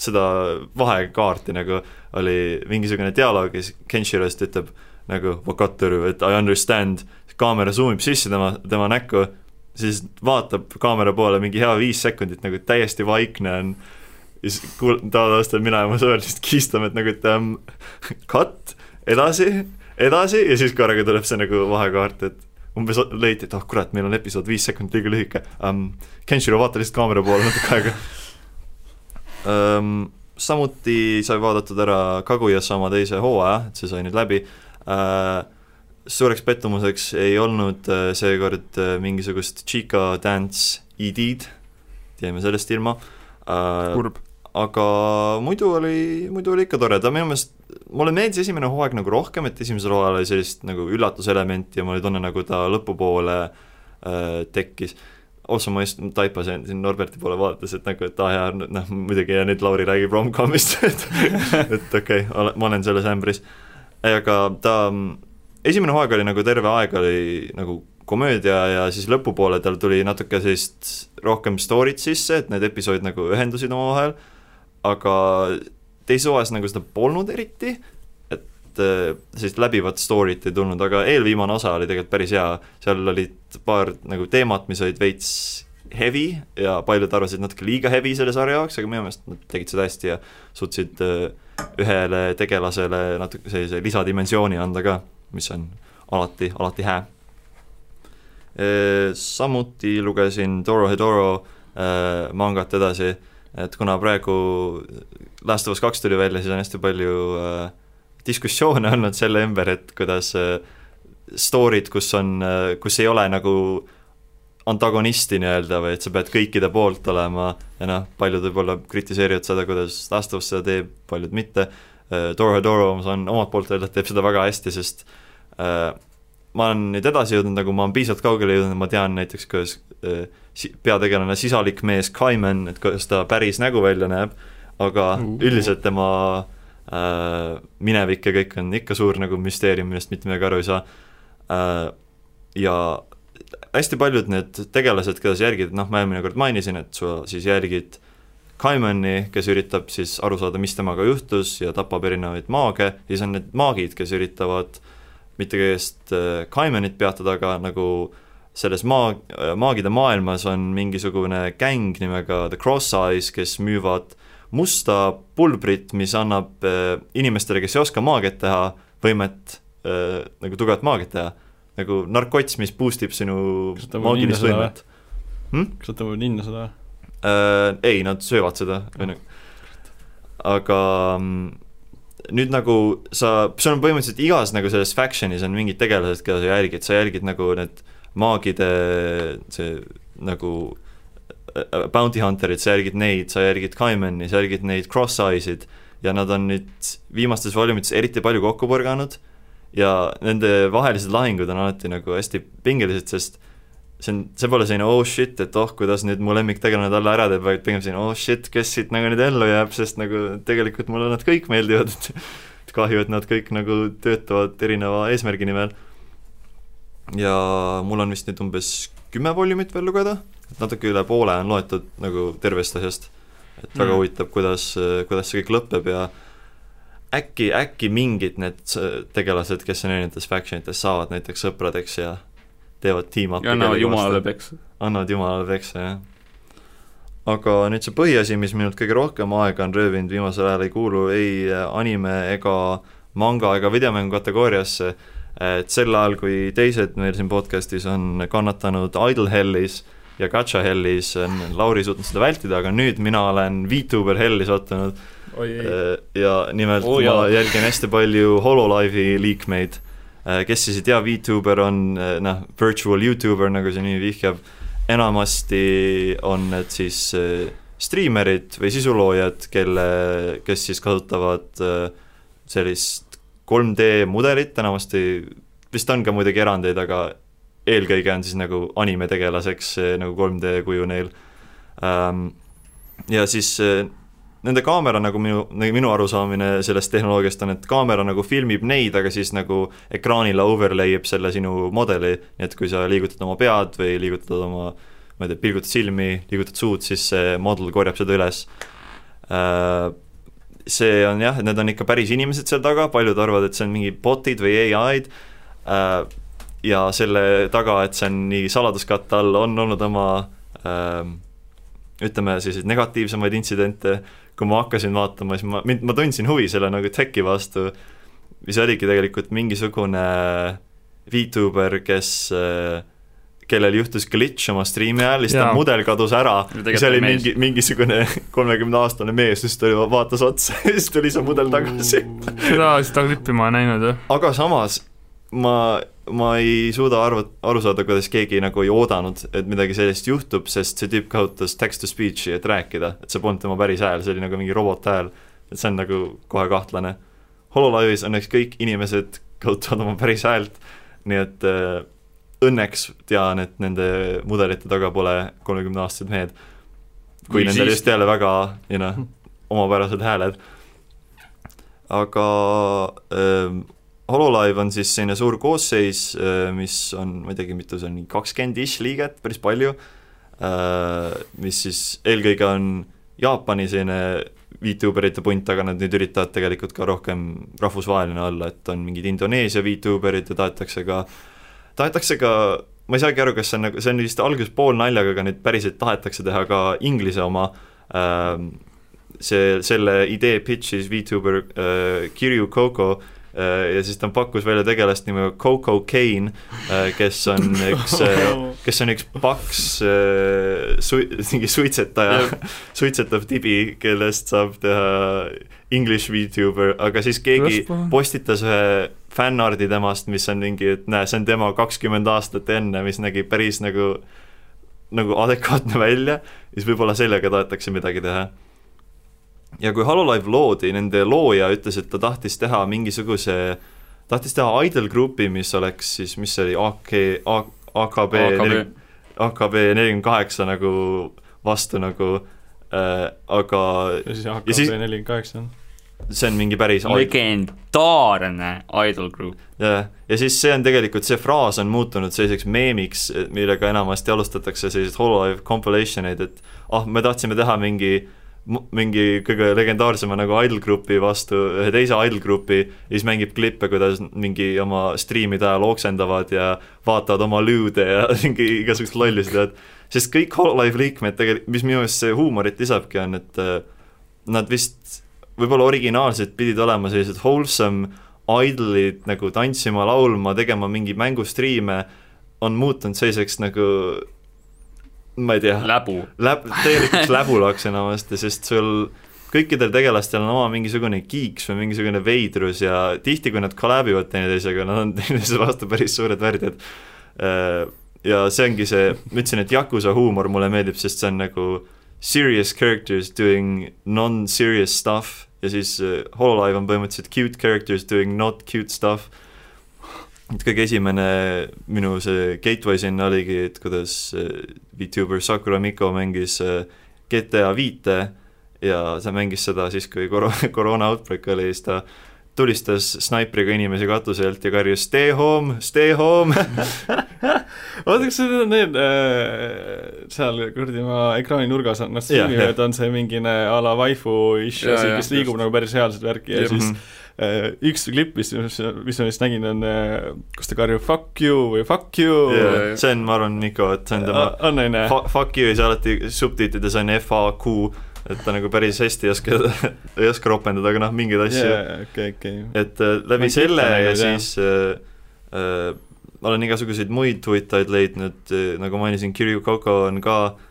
seda vahekaarti nagu oli mingisugune dialoog ja siis Kenshiro just ütleb nagu Wakatoru, et I understand, kaamera zoom ib sisse tema, tema näkku, siis vaatab kaamera poole mingi hea viis sekundit nagu täiesti vaikne on ja siis kuul-, taevastan mina ja mu sõber lihtsalt kiistame, et nagu, et um, cut, edasi, edasi ja siis korraga tuleb see nagu vahekaart, et umbes leiti, et oh kurat, meil on episood viis sekundit liiga lühike um,. Kenshiro, vaata lihtsalt kaamera poole natuke aega. Samuti sai vaadatud ära Kaguya-sama teise hooaja, et see sai nüüd läbi uh,. suureks pettumuseks ei olnud uh, seekord uh, mingisugust Chica Dance ED-d, jäime sellest ilma kurb. aga muidu oli, muidu oli ikka tore, ta minu meelest, mulle meeldis esimene hooaeg nagu rohkem, et esimesel hooajal oli sellist nagu üllatuselementi ja mul oli tunne, nagu ta lõpupoole äh, tekkis. Otse ma just taipasin siin Norberti poole vaadates, et nagu, et aa jaa, noh muidugi ja nüüd Lauri räägib rom-com'ist, et et okei okay,, ma olen selles ämbris. aga ta, esimene hooaeg oli nagu terve aeg oli nagu komöödia ja siis lõpupoole tal tuli natuke sellist rohkem story't sisse, et need episoodid nagu ühendusid omavahel, aga teises hooajas nagu seda polnud eriti, et äh, sellist läbivat story't ei tulnud, aga eelviimane osa oli tegelikult päris hea, seal olid paar nagu teemat, mis olid veits heavy ja paljud arvasid natuke liiga heavy selle sarja jaoks, aga minu meelest nad tegid seda hästi ja suutsid äh, ühele tegelasele natuke sellise lisadimensiooni anda ka, mis on alati, alati hää. Samuti lugesin Doro Hedoro äh, mangat edasi, et kuna praegu Last of Us kaks tuli välja, siis on hästi palju äh, diskussioone olnud selle ümber, et kuidas äh, story'd, kus on äh,, kus ei ole nagu antagonisti nii-öelda või et sa pead kõikide poolt olema ja noh, paljud võib-olla kritiseerivad seda, kuidas Last of Us seda teeb, paljud mitte äh,. Doro Hedoro, ma saan omalt poolt öelda, et teeb seda väga hästi, sest äh, ma olen nüüd edasi jõudnud, nagu ma olen piisavalt kaugele jõudnud, ma tean näiteks, kuidas äh, si- peategelane sisalik mees Kaimen, et kuidas ta päris nägu välja näeb, aga Uh. üldiselt tema äh, minevik ja kõik on ikka suur nagu müsteerium, millest mitte midagi aru ei saa. Äh, ja hästi paljud need tegelased, keda sa jälgid, noh, ma eelmine kord mainisin, et sa siis jälgid Kaimani, kes üritab siis aru saada, mis temaga juhtus ja tapab erinevaid maage, siis on need maagid, kes üritavad mitte kõigest äh, Kaimanit peatada, aga nagu selles maa, maagide maailmas on mingisugune gäng nimega The Cross Eyes, kes müüvad musta pulbrit, mis annab äh, inimestele, kes ei oska maagiat teha, võimet äh, nagu tugevat maagiat teha. nagu narkots, mis boost ib sinu maagilist võimet. Kas nad tõmbavad ninna seda? äh, ei, nad söövad seda, või nagu aga mm, nüüd nagu sa, sul on põhimõtteliselt igas nagu selles faction'is on mingid tegelased, keda sa jälgid, sa jälgid nagu need maagide see nagu bounty hunter'id, sa jälgid neid, sa jälgid Kaimani, sa jälgid neid cross eyesid ja nad on nüüd viimastes volüümides eriti palju kokku põrganud ja nende vahelised lahingud on alati nagu hästi pingelised, sest see on, see pole selline oh shit, et oh, kuidas nüüd mu lemmiktegelane talle ära teeb, vaid pigem selline oh shit, kes siit nagu nüüd ellu jääb, sest nagu tegelikult mulle nad kõik meeldivad, et kahju, et nad kõik nagu töötavad erineva eesmärgi nimel. ja mul on vist nüüd umbes kümme volüümit veel lugeda, et natuke üle poole on loetud nagu tervest asjast. et väga Mm. huvitav, kuidas, kuidas see kõik lõpeb ja äkki, äkki mingid need tegelased, kes on erinevates faction ites, saavad näiteks sõpradeks ja teevad team-up'i ja annavad jumalale peksa. annavad jumalale peksa, jah. aga nüüd see põhiasi, mis minult kõige rohkem aega on röövinud viimasel ajal, ei kuulu ei anime ega manga ega videomängu kategooriasse, et sel ajal, kui teised meil siin podcast'is on kannatanud Idle Hellis ja Gacha Hellis, on Lauri suutnud seda vältida, aga nüüd mina olen VTuber Helli sattunud Äh, ja nimelt oh, jaa. ma jälgin hästi palju Hololive'i liikmeid, kes siis ei tea, VTuber on äh, noh, virtual Youtuber, nagu see nimi vihjab, enamasti on need siis äh, striimerid või sisuloojad, kelle, kes siis kasutavad äh, sellist 3D mudelit, enamasti vist on ka muidugi erandeid, aga eelkõige on siis nagu animetegelaseks nagu 3D kuju neil ähm,. ja siis äh, nende kaamera nagu minu, minu arusaamine sellest tehnoloogiast on, et kaamera nagu filmib neid, aga siis nagu ekraanile overlay ib selle sinu modeli, nii et kui sa liigutad oma pead või liigutad oma ma ei tea, pilgutad silmi, liigutad suud, siis see model korjab seda üles. See on jah, et need on ikka päris inimesed seal taga, paljud arvavad, et see on mingi bot'id või ai-d ja selle taga, et see on nii saladuskatte all, on olnud oma ähm, ütleme selliseid negatiivsemaid intsidente, kui ma hakkasin vaatama, siis ma, mind, ma tundsin huvi selle nagu teki vastu, mis oligi tegelikult mingisugune VTuber, kes äh, kellel juhtus glitch oma striimi ajal, siis ta mudel kadus ära, siis oli mees. mingi, mingisugune kolmekümneaastane mees, siis ta vaatas otsa ja siis tuli see mudel tagasi. seda, seda klippi ma ei näinud jah. aga samas ma, ma ei suuda arva-, aru saada, kuidas keegi nagu ei oodanud, et midagi sellist juhtub, sest see tüüp kasutas text to speech'i, et rääkida, et see polnud tema päris hääl, see oli nagu mingi robothääl. et see on nagu kohe kahtlane. Hololive'is õnneks kõik inimesed kasutavad oma päris häält, nii et äh, õnneks tean, et nende mudelite taga pole kolmekümneaastased mehed. kui Või nendel siis- just jälle väga, you know, omapärased hääled. aga ähm, Hololive on siis selline suur koosseis, mis on, ma ei teagi, mitu see on, kakskümmend ish liiget, päris palju, mis siis eelkõige on Jaapani selline VTuberite punt, aga nad nüüd üritavad tegelikult ka rohkem rahvusvaheline olla, et on mingid Indoneesia VTuberid ja tahetakse ka, tahetakse ka ma ei saagi aru, kas see on nagu, see on vist alguses poolnaljaga, aga nüüd päriselt tahetakse teha ka inglise oma ähm, see, selle idee pitch'is VTuber äh, Kirju Coco äh, ja siis ta pakkus välja tegelast nimega Coco Kane äh,, kes on üks äh,, kes on üks paks äh, sui-, mingi suitsetaja, suitsetav tibi, kellest saab teha English VTuber, aga siis keegi postitas ühe fännardi temast, mis on mingi, et näe, see on tema kakskümmend aastat enne, mis nägi päris nagu nagu adekvaatne välja, siis võib-olla sellega tahetakse midagi teha ja kui Hololive loodi, nende looja ütles, et ta tahtis teha mingisuguse tahtis teha idol grupi, mis oleks siis, mis see oli, AK, AKB, AKB, nelikümmend kaheksa nagu vastu nagu äh,, aga ja siis AKB nelikümmend kaheksa on. see on mingi päris legendaarne idol group. jah, ja siis see on tegelikult, see fraas on muutunud selliseks meemiks, millega enamasti alustatakse selliseid hololive compilation eid, et ah, me tahtsime teha mingi mingi kõige legendaarsema nagu idol grupi vastu ühe teise idol grupi ja siis mängib klippe, kuidas mingi oma striimide ajal oksendavad ja vaatavad oma lüüde ja mingi igasugused lollused, et sest kõik Hololive liikmed tegelikult, mis minu meelest see huumorit lisabki, on, et äh, nad vist võib-olla originaalselt pidid olema sellised wholesome idolid nagu tantsima, laulma, tegema mingeid mängustriime, on muutunud selliseks nagu ma ei tea, läbu. läb-, täielikuks läbulaks enamasti, sest sul kõikidel tegelastel on oma mingisugune kiiks või mingisugune veidrus ja tihti, kui nad collab ivad teineteisega, nad on teineteise vastu päris suured värdjad. ja see ongi see, ma ütlesin, et Yakuza huumor mulle meeldib, sest see on nagu serious characters doing non-serious stuff ja siis äh, Hololive on põhimõtteliselt cute characters doing not cute stuff et kõige esimene minu see gateway sinna oligi, et kuidas äh, VTuber Sakura Miko mängis äh, GTA viite ja ta mängis seda siis, kui koro-, koroona outbreak oli, siis ta tulistas snaipriga inimesi katuselt ja karjus stay home, stay home oota, kas need on need äh, seal kuradi ma ekraani nurgas on, jah. striimivad, on see mingine a la waifu jah, kes liigub just. nagu päris reaalset värki ja Jep. siis äh, üks klipp, mis, mis ma vist nägin, on äh, kus ta karjub fuck you või fuck you yeah,. see on, ma arvan, Miko, et see on tema on on, Fu- Fuck you ei saa alati subtiitrides on FAQ, et ta nagu päris hästi ei oska, ei oska ropendada, aga noh, mingeid asju yeah., okei, okei. et äh, läbi Ma selle ja jah. siis äh, äh, olen igasuguseid muid tuitajaid leidnud äh,, nagu mainisin, Kirju Koko on ka äh,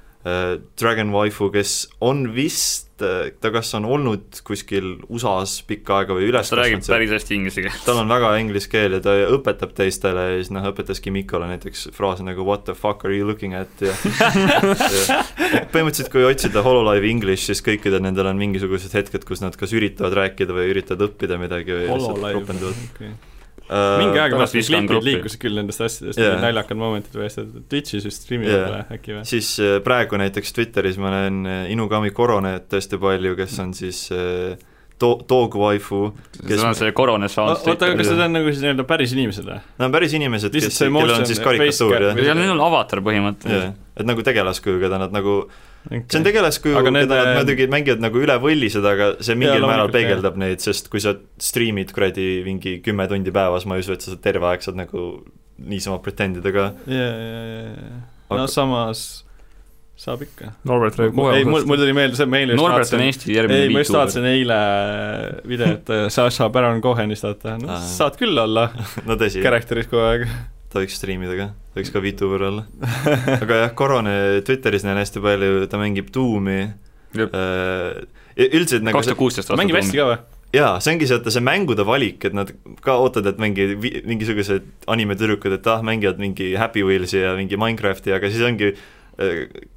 Dragon Waifu, kes on vist äh,, ta kas on olnud kuskil USA-s pikka aega või üles ta räägib seal päris hästi inglise keelt. tal on väga inglise keel ja ta õpetab teistele ja siis noh, õpetaski Mikole näiteks fraase nagu what the fuck are you looking at ja, ja põhimõtteliselt kui otsida Hololive English, siis kõikidel nendel on mingisugused hetked, kus nad kas üritavad rääkida või üritavad õppida midagi või lihtsalt Hololive, ropendavad okei. Uh, mingi aeg pärast viskan klipid liikusid küll nendest asjadest yeah., naljakad momendid või asjad, Twitch'is vist striimivad Jaa. yeah. äkki või? siis äh, praegu näiteks Twitteris ma näen äh, Inugami Koronet hästi palju, kes on siis äh, to-, Dog Waifu, see on see Coronas oota, aga kas need on nagu siis nii-öelda päris inimesed või? nad on päris inimesed, kes, see kellel on siis karikatuur jah ja neil on avatar põhimõtteliselt. et nagu tegelaskuju, keda nad nagu see on tegelaskuju, Aga keda need- nad muidugi mängivad nagu üle võlli seda, aga see mingil Jaa, määral peegeldab neid, sest kui sa striimid kuradi mingi kümme tundi päevas, ma ei usu, et sa terve aeg saad nagu niisama pretend ida ka. jaa, jaa, jaa, jaa. no Aga- samas saab ikka. Norbert räägib ei, mul, mul tuli meelde see, ma eile just Norbert on vaatasin, Eesti järgmine ei, ma just vaatasin eile videot äh, Sasha Baron Cohenist, vaata, no Aa. saad küll olla no tõsi, karakteris kogu aeg. ta võiks striimida ka, ta võiks ka VTuber olla. aga jah, Korone Twitteris näen hästi palju, ta mängib Doomi. Jep. üldiselt nagu kaks tuhat kuusteist ta mängib hästi ka või? jaa, see ongi see, vaata see mängude valik, et nad ka ootavad, et mingi, mingisugused animetüdrukud, et ah, mängivad mingi Happy Wheelsi ja mingi Minecrafti, aga siis ongi äh,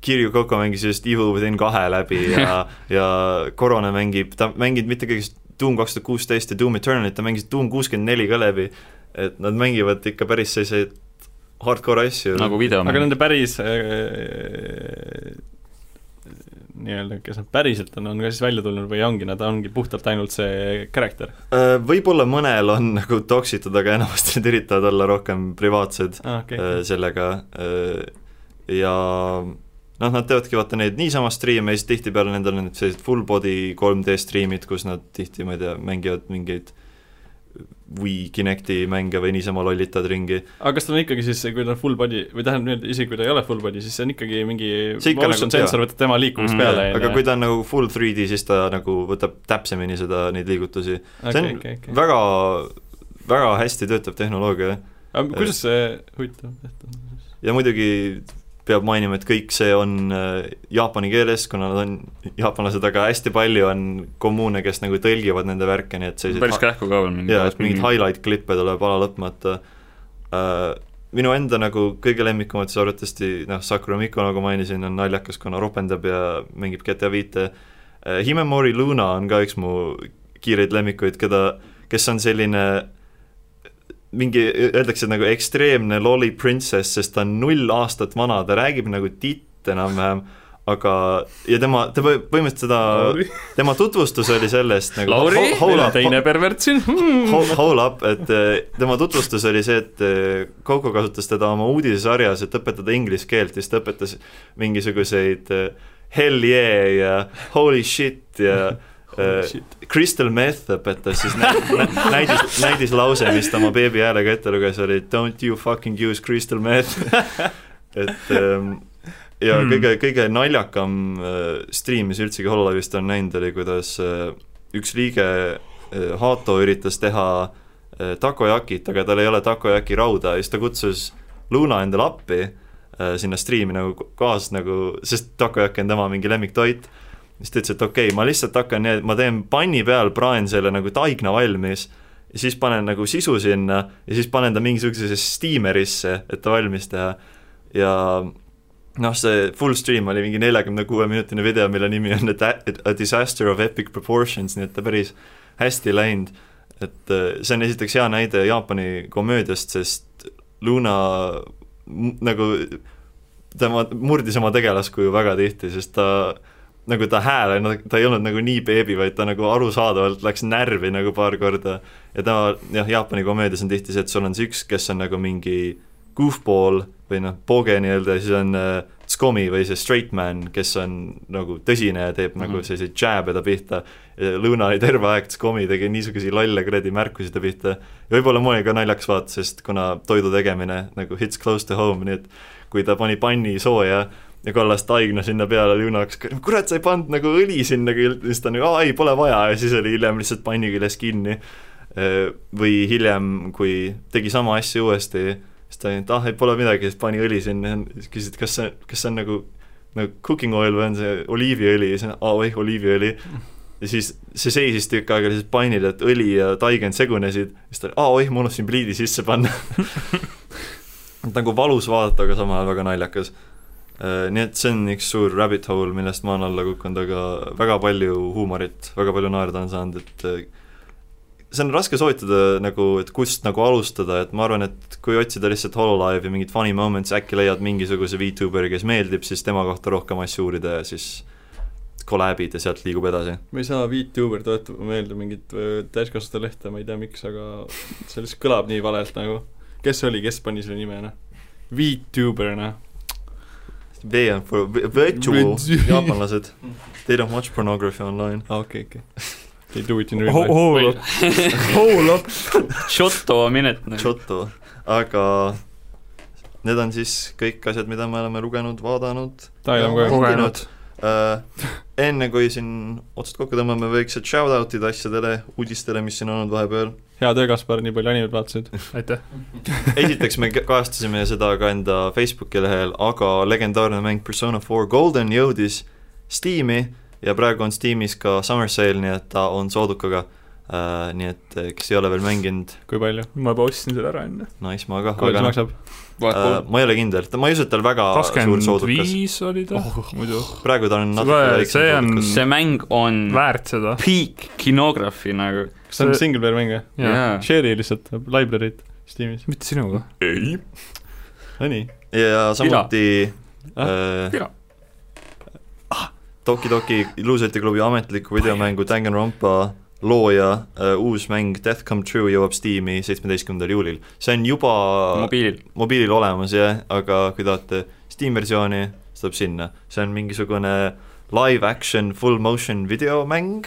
Kirju Koko mängis just Evil Within kahe läbi ja ja Korone mängib, ta mänginud mitte kõigest Doom kaks tuhat kuusteist ja Doom Eternalit, ta mängis Doom kuuskümmend neli ka läbi, et nad mängivad ikka päris selliseid hardcore asju. nagu video. aga nende päris äh, nii-öelda, kes nad päriselt on, on ka siis välja tulnud või ongi, nad ongi puhtalt ainult see karakter Äh, võib-olla mõnel on nagu toksitud, aga enamasti nad üritavad olla rohkem privaatsed ah,? okay. okay., sellega äh, ja noh, nad teevadki vaata neid niisama striime ja siis tihtipeale nendel on need sellised full body 3D striimid, kus nad tihti, ma ei tea, mängivad mingeid Wii Kinecti mänge või niisama lollitavad ringi. aga kas tal on ikkagi siis, kui ta on full body või tähendab isegi kui ta ei ole full body, siis see on ikkagi mingi motion nagu- sensor võtab tema liikumist Mhm. peale, aga kui ta on nagu full 3D, siis ta nagu võtab täpsemini seda, neid liigutusi. see on okei, okei. väga, väga hästi töötav tehnoloogia aga kuidas see huvitav tehtud on? ja muidugi peab mainima, et kõik see on äh, jaapani keeles, kuna nad on, jaapanlased, aga hästi palju on kommuune, kes nagu tõlgivad nende värke, nii et sellised päris kähku ka veel mingi. jaa, et mingeid highlight klippe tuleb ala lõpmata uh,. minu enda nagu kõige lemmikumad siis arvatavasti noh, Sakura Miko, nagu mainisin, on naljakas, kuna ropendab ja mängib GTA viite uh,. Himemori Luna on ka üks mu kiireid lemmikuid, keda, kes on selline mingi, öeldakse nagu ekstreemne lolly princess, sest ta on null aastat vana, ta räägib nagu titt enam-vähem, aga, ja tema, ta põh- põhimõtteliselt seda, tema tutvustus oli sellest nagu Lauri? hold up, teine pervert siin hmm.. Hold up, et eh, tema tutvustus oli see, et eh, Coco kasutas teda oma uudisesarjas, et õpetada inglise keelt ja siis ta õpetas mingisuguseid eh, hell yeah ja holy shit ja crystal meth õpetas siis nä nä näidis, näidislause, mis ta oma beebi häälega ette luges, oli don't you fucking use crystal meth. Et ähm, ja mm. kõige, kõige naljakam äh, stream, mis üldsegi Hololivist on näinud, oli kuidas äh, üks liige Hato üritas teha takojakit, aga tal ei ole takojaki rauda ja siis ta kutsus Luna endale appi sinna striimi nagu kaasa nagu, sest takojakk on tema mingi lemmiktoit siis ta ütles, et okei okay,, ma lihtsalt hakkan ma teen panni peal, praen selle nagu taigna valmis ja siis panen nagu sisu sinna ja siis panen ta mingisugusesse steamerisse, et ta valmis teha ja noh, see full stream oli mingi neljakümne kuue minutine video, mille nimi on A A Disaster of Epic Proportions, nii et ta päris hästi läinud. et äh, see on esiteks hea näide Jaapani komöödiast, sest Luna nagu tema murdis oma tegelaskuju väga tihti, sest ta nagu ta hääl, ta ei olnud nagu nii beebi, vaid ta nagu arusaadavalt läks närvi nagu paar korda ja tema jah, Jaapani komöödias on tihti see, et sul on see üks, kes on nagu mingi goofball või noh, pooge nii-öelda ja siis on äh, tskomi või see straight man, kes on nagu tõsine ja teeb mm -hmm. nagu Mhm. selliseid jab'e ta pihta Lõuna oli terve aeg tskomi, tegi niisuguseid lolle kuradi märkusi ta pihta ja võib-olla mul oli ka naljakas vaata, sest kuna toidu tegemine nagu hits close to home, nii et kui ta pani panni sooja ja kallas taigna sinna peale, Lõuna hakkas, kurat, sa ei pannud nagu õli sinna siis ta nagu, aa ei, pole vaja. Ja siis oli hiljem lihtsalt panni küljes kinni. või hiljem, kui tegi sama asja uuesti, siis ta oli, et ah, ei pole midagi, siis pani õli sinna ja siis küsis, et kas see, kas see on nagu nagu cooking oil või on see oliiviõli? Ja siis aa oih, oliiviõli. Ja siis see seisis tükk aega lihtsalt pannil, et õli ja taigen segunesid, siis ta oli aa oih, ma unustasin pliidi sisse panna. Nagu valus vaadata, aga samal ajal väga naljakas. Nii et see on üks suur rabbit hole, millest ma olen alla kukkunud, aga väga palju huumorit, väga palju naerda on saanud, et äh, see on raske soovitada nagu, et kust nagu alustada, et ma arvan, et kui otsida lihtsalt Hololive ja mingit funny moments, äkki leiad mingisuguse VTuberi, kes meeldib, siis tema kohta rohkem asju uurida ja siis kolläbid ja sealt liigub edasi. ma ei saa VTuber tuletab meelde mingit äh, täiskasvanute lehte, ma ei tea, miks, aga see lihtsalt kõlab nii valelt nagu. kes oli, kes pani selle nime, noh? VTuber, noh. V on for virtual Virtu- jaapanlased, they don't watch pornography online. aa, okei, okei. They do it in real life. Hold up, hold up. Shoto minute nagu. Shoto, aga need on siis kõik asjad, mida me oleme lugenud, vaadanud. Aeg. kogenud. uh,. enne kui siin otsad kokku tõmbame, väiksed shout-out'id asjadele, uudistele, mis siin on olnud vahepeal. hea töö, Kaspar, nii palju animeid vaatasid. aitäh. esiteks me kajastasime seda ka enda Facebooki lehel, aga legendaarne mäng Persona 4 Golden jõudis Steam'i ja praegu on Steamis ka Summer Sale, nii et ta on soodukaga uh,. nii et eh, kes ei ole veel mänginud, kui palju? ma juba ostsin selle ära enne. nice, ma ka, kui palju see noh, maksab? Uh, ma ei ole kindel, ma ei usu, et ta väga suur soodukas. viis oli ta Oh. muidu. praegu ta on natuke see on- see mäng on väärt seda. peak kinography nagu. kas see on single player mäng või? jaa. Share'i lihtsalt, library'd Steamis. mitte sinuga. ei. Nonii. ja samuti Ah, äh, Pira. Toki Toki Ilusate klubi ametliku videomängu Danganronpa looja äh, uus mäng Death Come True jõuab Steam'i seitsmeteistkümnendal juulil. see on juba mobiilil. mobiilil olemas jah, aga kui tahate Steam versiooni, siis tuleb sinna. see on mingisugune live action full motion videomäng,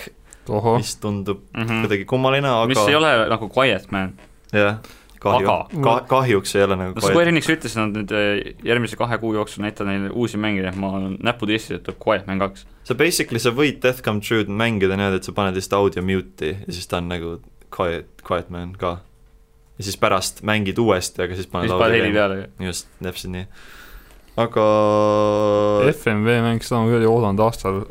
mis tundub Mhm. kuidagi kummaline, aga mis ei ole nagu Quiet Man. jah, kahju Aga-, ka, kahjuks ei ole nagu no Square Enix ütles, et nad nüüd eh, järgmise kahe kuu jooksul näitavad neile uusi mänge, nii et ma olen näpud Eestis, et tuleb Quiet Man kaks. sa basically, sa võid Death Come True'd mängida niimoodi, et sa paned lihtsalt audio mute'i ja siis ta on nagu quiet, quiet man ka. ja siis pärast mängid uuesti, aga siis paned siis paned heli peale. peale. just, täpselt nii. aga FMV mäng, seda ma küll ei oodanud aastal,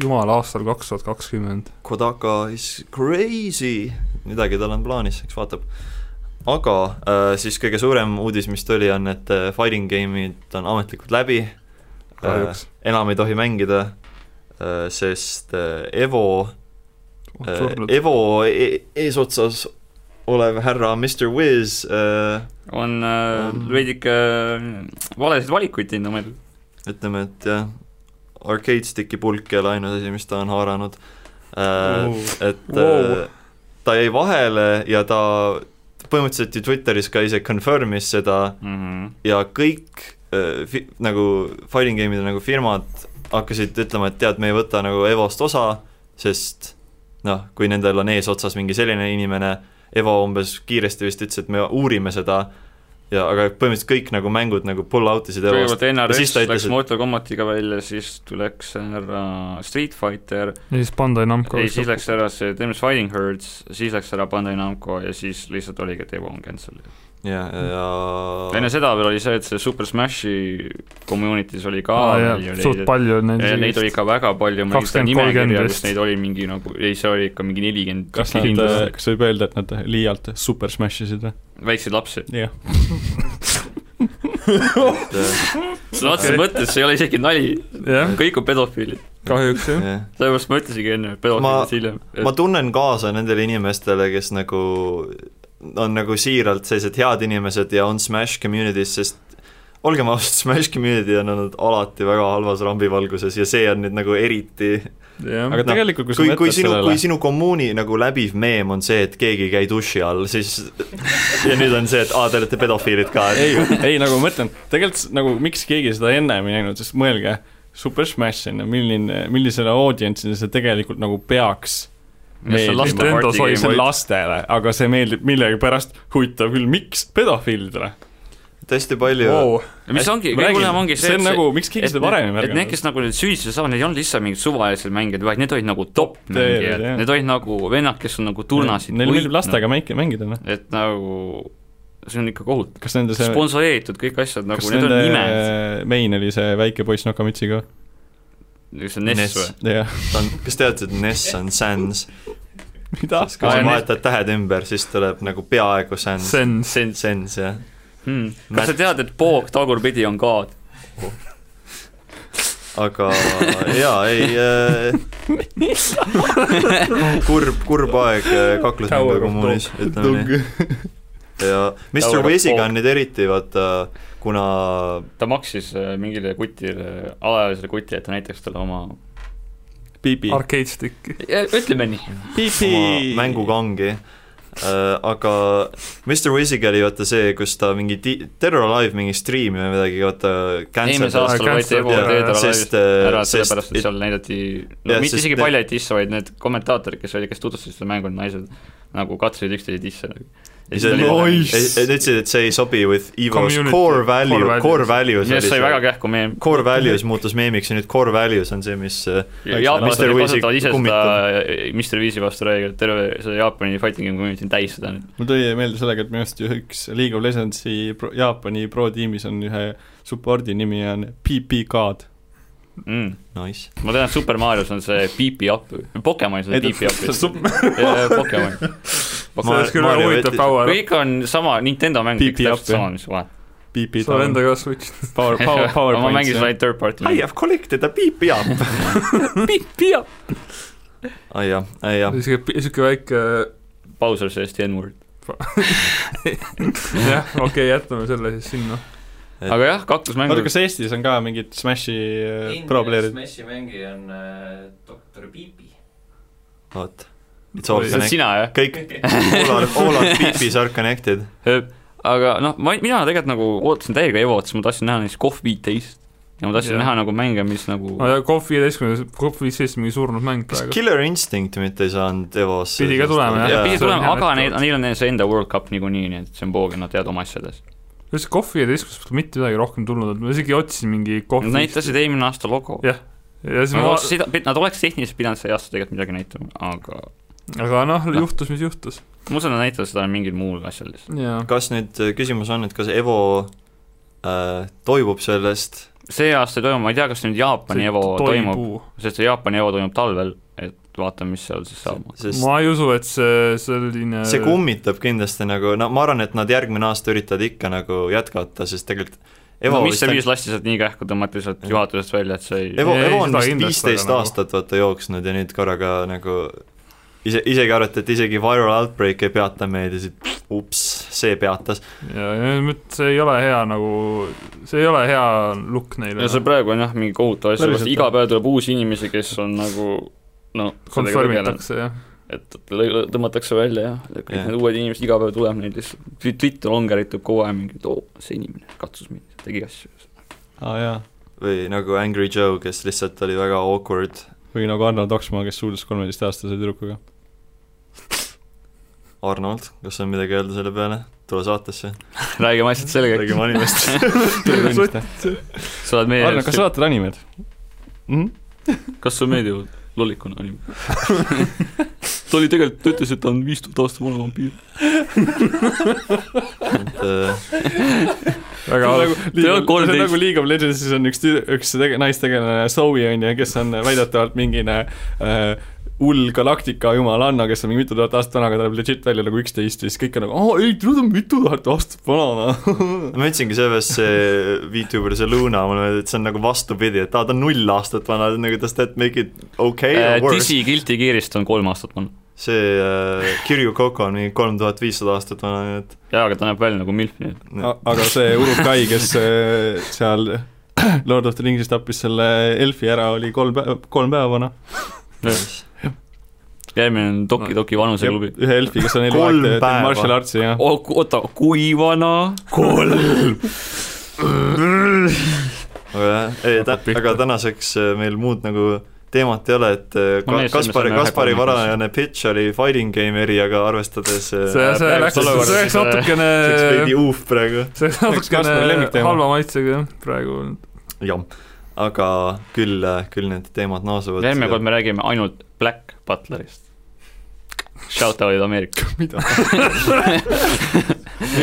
jumala aastal kaks tuhat kakskümmend. Kodaka is crazy, midagi tal on plaanis, eks vaatab. Aga äh, siis kõige suurem uudis, mis tuli, on, et äh, fighting game'id on ametlikult läbi äh, enam ei tohi mängida äh,, sest äh, Evo äh. Evo e eesotsas olev härra Mr Wiz äh, on äh, veidike äh, valesid valikuid teinud omel. ütleme, et jah, arcade stick'i pulk ei ole ainus asi, mis ta on haaranud äh,. et Wow. äh, ta jäi vahele ja ta põhimõtteliselt ju Twitteris ka ise confirm'is seda Mhm. ja kõik äh, fi-, nagu fighting game'ide nagu firmad hakkasid ütlema, et tead, me ei võta nagu Evost osa, sest noh, kui nendel on eesotsas mingi selline inimene, Evo umbes kiiresti vist ütles, et me uurime seda ja aga põhimõtteliselt kõik nagu mängud nagu pull out isid Evost kõigepealt NRS läks ütles, et Mortal Combatiga välja, siis läks ära Street Fighter, ja siis Bandai Namco. ei siis läks ära see Demons Fighting Herds, siis läks ära Bandai Namco ja siis lihtsalt oligi, et Evo on cancel. ja, ja enne seda veel oli see, et see Super Smashi community's oli ka aa jaa palju, suht palju neid ja neid oli ikka väga palju, ma ei tea 20-30 nimekirja, vist neid oli mingi nagu, ei see oli ikka mingi nelikümmend kas nad, kas võib öelda, et nad liialt super smash isid või? väikseid lapsi. jah. et, äh, sõna otseses mõttes see ei ole isegi nali, jah, kõik on pedofiilid. kahjuks jah. jah. sellepärast ma ütlesingi enne, pedofiilid hiljem. ma tunnen kaasa nendele inimestele, kes nagu on nagu siiralt sellised head inimesed ja on Smash community's, sest olgem ausad, Smash community on olnud alati väga halvas rambivalguses ja see on nüüd nagu eriti jah, aga Noh, tegelikult, kui sa mõtled sinu, sellele kui sinu kommuuni nagu läbiv meem on see, et keegi ei käi duši all, siis ja nüüd on see, et aa, te olete pedofiilid ka, et ei, ei nagu ma mõtlen, tegelikult nagu miks keegi seda ennem ei näinud, sest mõelge, Super Smash on ju, milline, millisele audientsile see tegelikult nagu peaks Nintendo Nintendo sai- see on lastele, aga see meeldib millegipärast, huvitav küll, miks pedofiilidele? hästi palju wow.. mis ongi, kõige hullem ongi see, see on nagu, miks keegi et seda varem ei et need, märganud? kes nagu nüüd süüdistuse saavad, need ei olnud lihtsalt mingid suvalised mängijad, vaid need olid nagu top mängijad need olid nagu vennad, kes on nagu turnasid Neile meeldib lastega mängida, mängida, noh. et nagu see on ikka kohutav. kas nende see, sponsoreeritud kõik asjad nagu, need on nimed, main oli see väike poiss nokamütsiga? Kas see on Ness või? jah. ta on, kas teate, et Ness on Sans? mida? kui sa vahetad tähed ümber, siis tuleb nagu peaaegu Sans. Sen, Sens Sens, jah. hmm.. kas sa tead, et poog tagurpidi on kaad? aga jaa, ei äh, kurb, kurb aeg äh, kaklusmängu kommuunis, ütleme nii. ja Mr Wiziga Dog. on nüüd eriti, vaata, kuna ta maksis äh, mingile kutile, alaealisele kutile, et ta näitaks talle oma, Pipi. arcade stick'i. ütleme nii, Pipi oma. mängukangi äh,, aga Mr Wiziga oli vaata see, kus ta mingi ti-, Terror Alive mingi striimi või midagi, vaata eelmisel aastal võeti Evo jaa, Dead or sest, Alive'ist ära sellepärast, et seal näidati, no mitte isegi paljaid disse, vaid need kommentaatorid, kes olid, kes tutvustasid seda mängu, naised nagu katsusid üksteise disse nagu. Ja ja siis oli. Nad ütlesid, et see ei sobi with Evo's Community. core value Core, values. millest sai väga oli see kähku meem. Core values muutus meemiks ja nüüd core values on see, mis äh, jaapanlased Mr. Wiisi kasutavad ise seda kummitab. Mr. Wiisi vastu räägivad, terve see Jaapani fighting game community on täis seda nüüd. mul tuli meelde sellega, et minu arust üks League of Legendsi pro, Jaapani pro tiimis on ühe support'i nimi on PP God. Mm. nice. ma tean, et Super Marios on see Piipi up, Pokemonis on Piipi up. Pokemon. oleks küll väga huvitav power. kõik on sama, Nintendo mäng, kõik täpselt sama, mis vahet. PP sa oled endaga ka Switch. Power, Power, ma PowerPoint. mängisin ainult third party I. have collected a beep up. Piipi up. ai jah, ai jah. sihuke, väike, Bowser sees the N-word. jah, okei okay,, jätame selle siis sinna. aga jah, kaklusmängud oota, kas Eestis on ka mingid Smashi äh, pro player'id? Smashi mängija on äh, doktor Piipi. vot. It's all connected. sina, jah? kõik, all are, all are beepis are connected. aga noh, ma, mina tegelikult nagu ootasin täiega Evot, sest ma tahtsin näha näiteks Coff Beat teist. ja ma tahtsin Jah. näha nagu mänge, mis nagu no ja KOV viieteistkümnes, KOV viisteist mingi surnud mäng kas praegu. Killer Instinct mitte ei saanud Evosse? Pidi ka tulema, jah. ja pidi on tulema, aga neil, neil on see enda World Cup niikuinii, nii et see on poog ja nad teavad oma asjades. üldse KOV viieteistkümnest pole mitte midagi rohkem tulnud, et ma isegi otsisin mingi KOV Nad näitasid eelmine aasta logo. Jah. ja siis Nad ma, oleks- nad oleks tehniliselt pidanud see aasta tegelikult midagi näitama, aga aga noh, Noh. juhtus, mis juhtus. ma usun, nad näitavad seda mingil muul asjal lihtsalt. kas nüüd äh, küsimus on, et kas Evo äh, toibub sellest, see aasta ei toimu, ma ei tea, kas nüüd Jaapani Evo toimub, sest see Jaapani Evo toimub talvel, et vaatame, mis seal siis saab. sest ma ei usu, et see selline see kummitab kindlasti nagu, no ma arvan, et nad järgmine aasta üritavad ikka nagu jätkata, sest tegelikult Evo no Mr on- Wiis lasti sealt nii kähku, tõmmati sealt juhatusest välja, et see ei Evo, Ei, Evo on vist viisteist aga nagu- aastat vaata jooksnud ja nüüd korraga nagu ise, isegi arvati, et isegi viral outbreak ei peata meediasid, ups, see peatas. ja, ja see ei ole hea nagu, see ei ole hea look neile. ja see praegu on jah, mingi kohutav asi, sest iga päev tuleb uusi inimesi, kes on nagu no konfirmitakse jah. et tõmmatakse välja jah, et kõik Jah. need uued inimesed iga päev tuleb neid lihtsalt, Twitter longeritub kogu aeg mingi, et oo, see inimene katsus mind, tegi asju. aa ah, jaa, või nagu Angry Joe, kes lihtsalt oli väga awkward. Või nagu Arnold Oksmaa, kes suudles kolmeteistaastase tüdrukuga. Arnold, kas on midagi öelda selle peale? tule saatesse, räägime asjad selgeks, räägime animest. sa oled meie Arnold, kas sa vaatad animed mm? kas sulle meeldivad lollikuna anim-? ta oli tegelikult, ta ütles, et ta on viis tuhat aastat vana vampiir. äh, väga halb. nagu See on League of- see on 13. nagu League of Legendsis on üks üks tege-, naistegelane, Zoe on ju, kes on väidetavalt mingine äh, hull galaktika jumalanna, kes on mingi mitu tuhat aastat vana, aga ta näeb legit välja nagu üksteist ja siis kõik on nagu, aa ei, ta on mitu tuhat aastat vana, ma ütlesingi seepärast see VTuber, see Luna, mulle meeldib, et see on nagu vastupidi, et aa, ta on null aastat vana, nagu does that make it okay or worse? Dizzy Guilty Gear'ist on kolm aastat vana. see äh, Kirju Coco on mingi kolm tuhat viissada aastat vana, nii et jaa, aga ta näeb välja nagu milf, nii et aga see Urukai, kes äh, seal Lord of the Rings'is tappis selle elfi ära, oli kolm päeva, kolm päeva vana. Järgmine on Doki Doki vanuseklubi. ühe elfi, kes on eluaeg teinud martial artsi ja oota, kui vana? kolm. aga jah, aga tänaseks äh, meil muud nagu teemat ei ole, et äh, Ka- Kaspari, Kaspari varajane pitch oli fighting game eri, aga arvestades äh, see, see läks, see läks natukene, see läks veidi uuf praegu, see läks natukene halva maitsega jah, praegu. jah. Aga küll, küll need teemad naasuvad. järgmine kord me räägime ainult Black Butlerist. Shout out'id Ameerika. mida?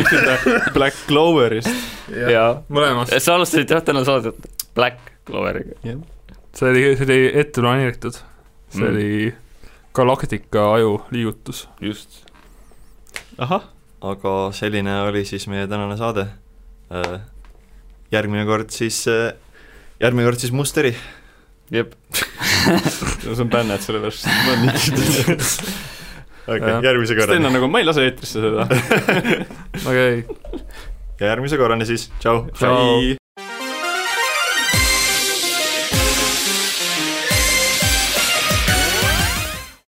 ütelda Black Cloverist? jaa. mõlemast. sa alustasid jah täna saadet Black Cloveriga. see oli, see oli ette planeeritud. see Mm. oli Galactica aju liigutus. just. ahah, aga selline oli siis meie tänane saade. järgmine kord siis, järgmine kord siis Musteri. jep. see on bänned, sellepärast ma olen nii okei Jah., järgmise Sten korrani on nagu, ma ei lase eetrisse seda. okei okay.. ja järgmise korrani siis, tšau. Tšau.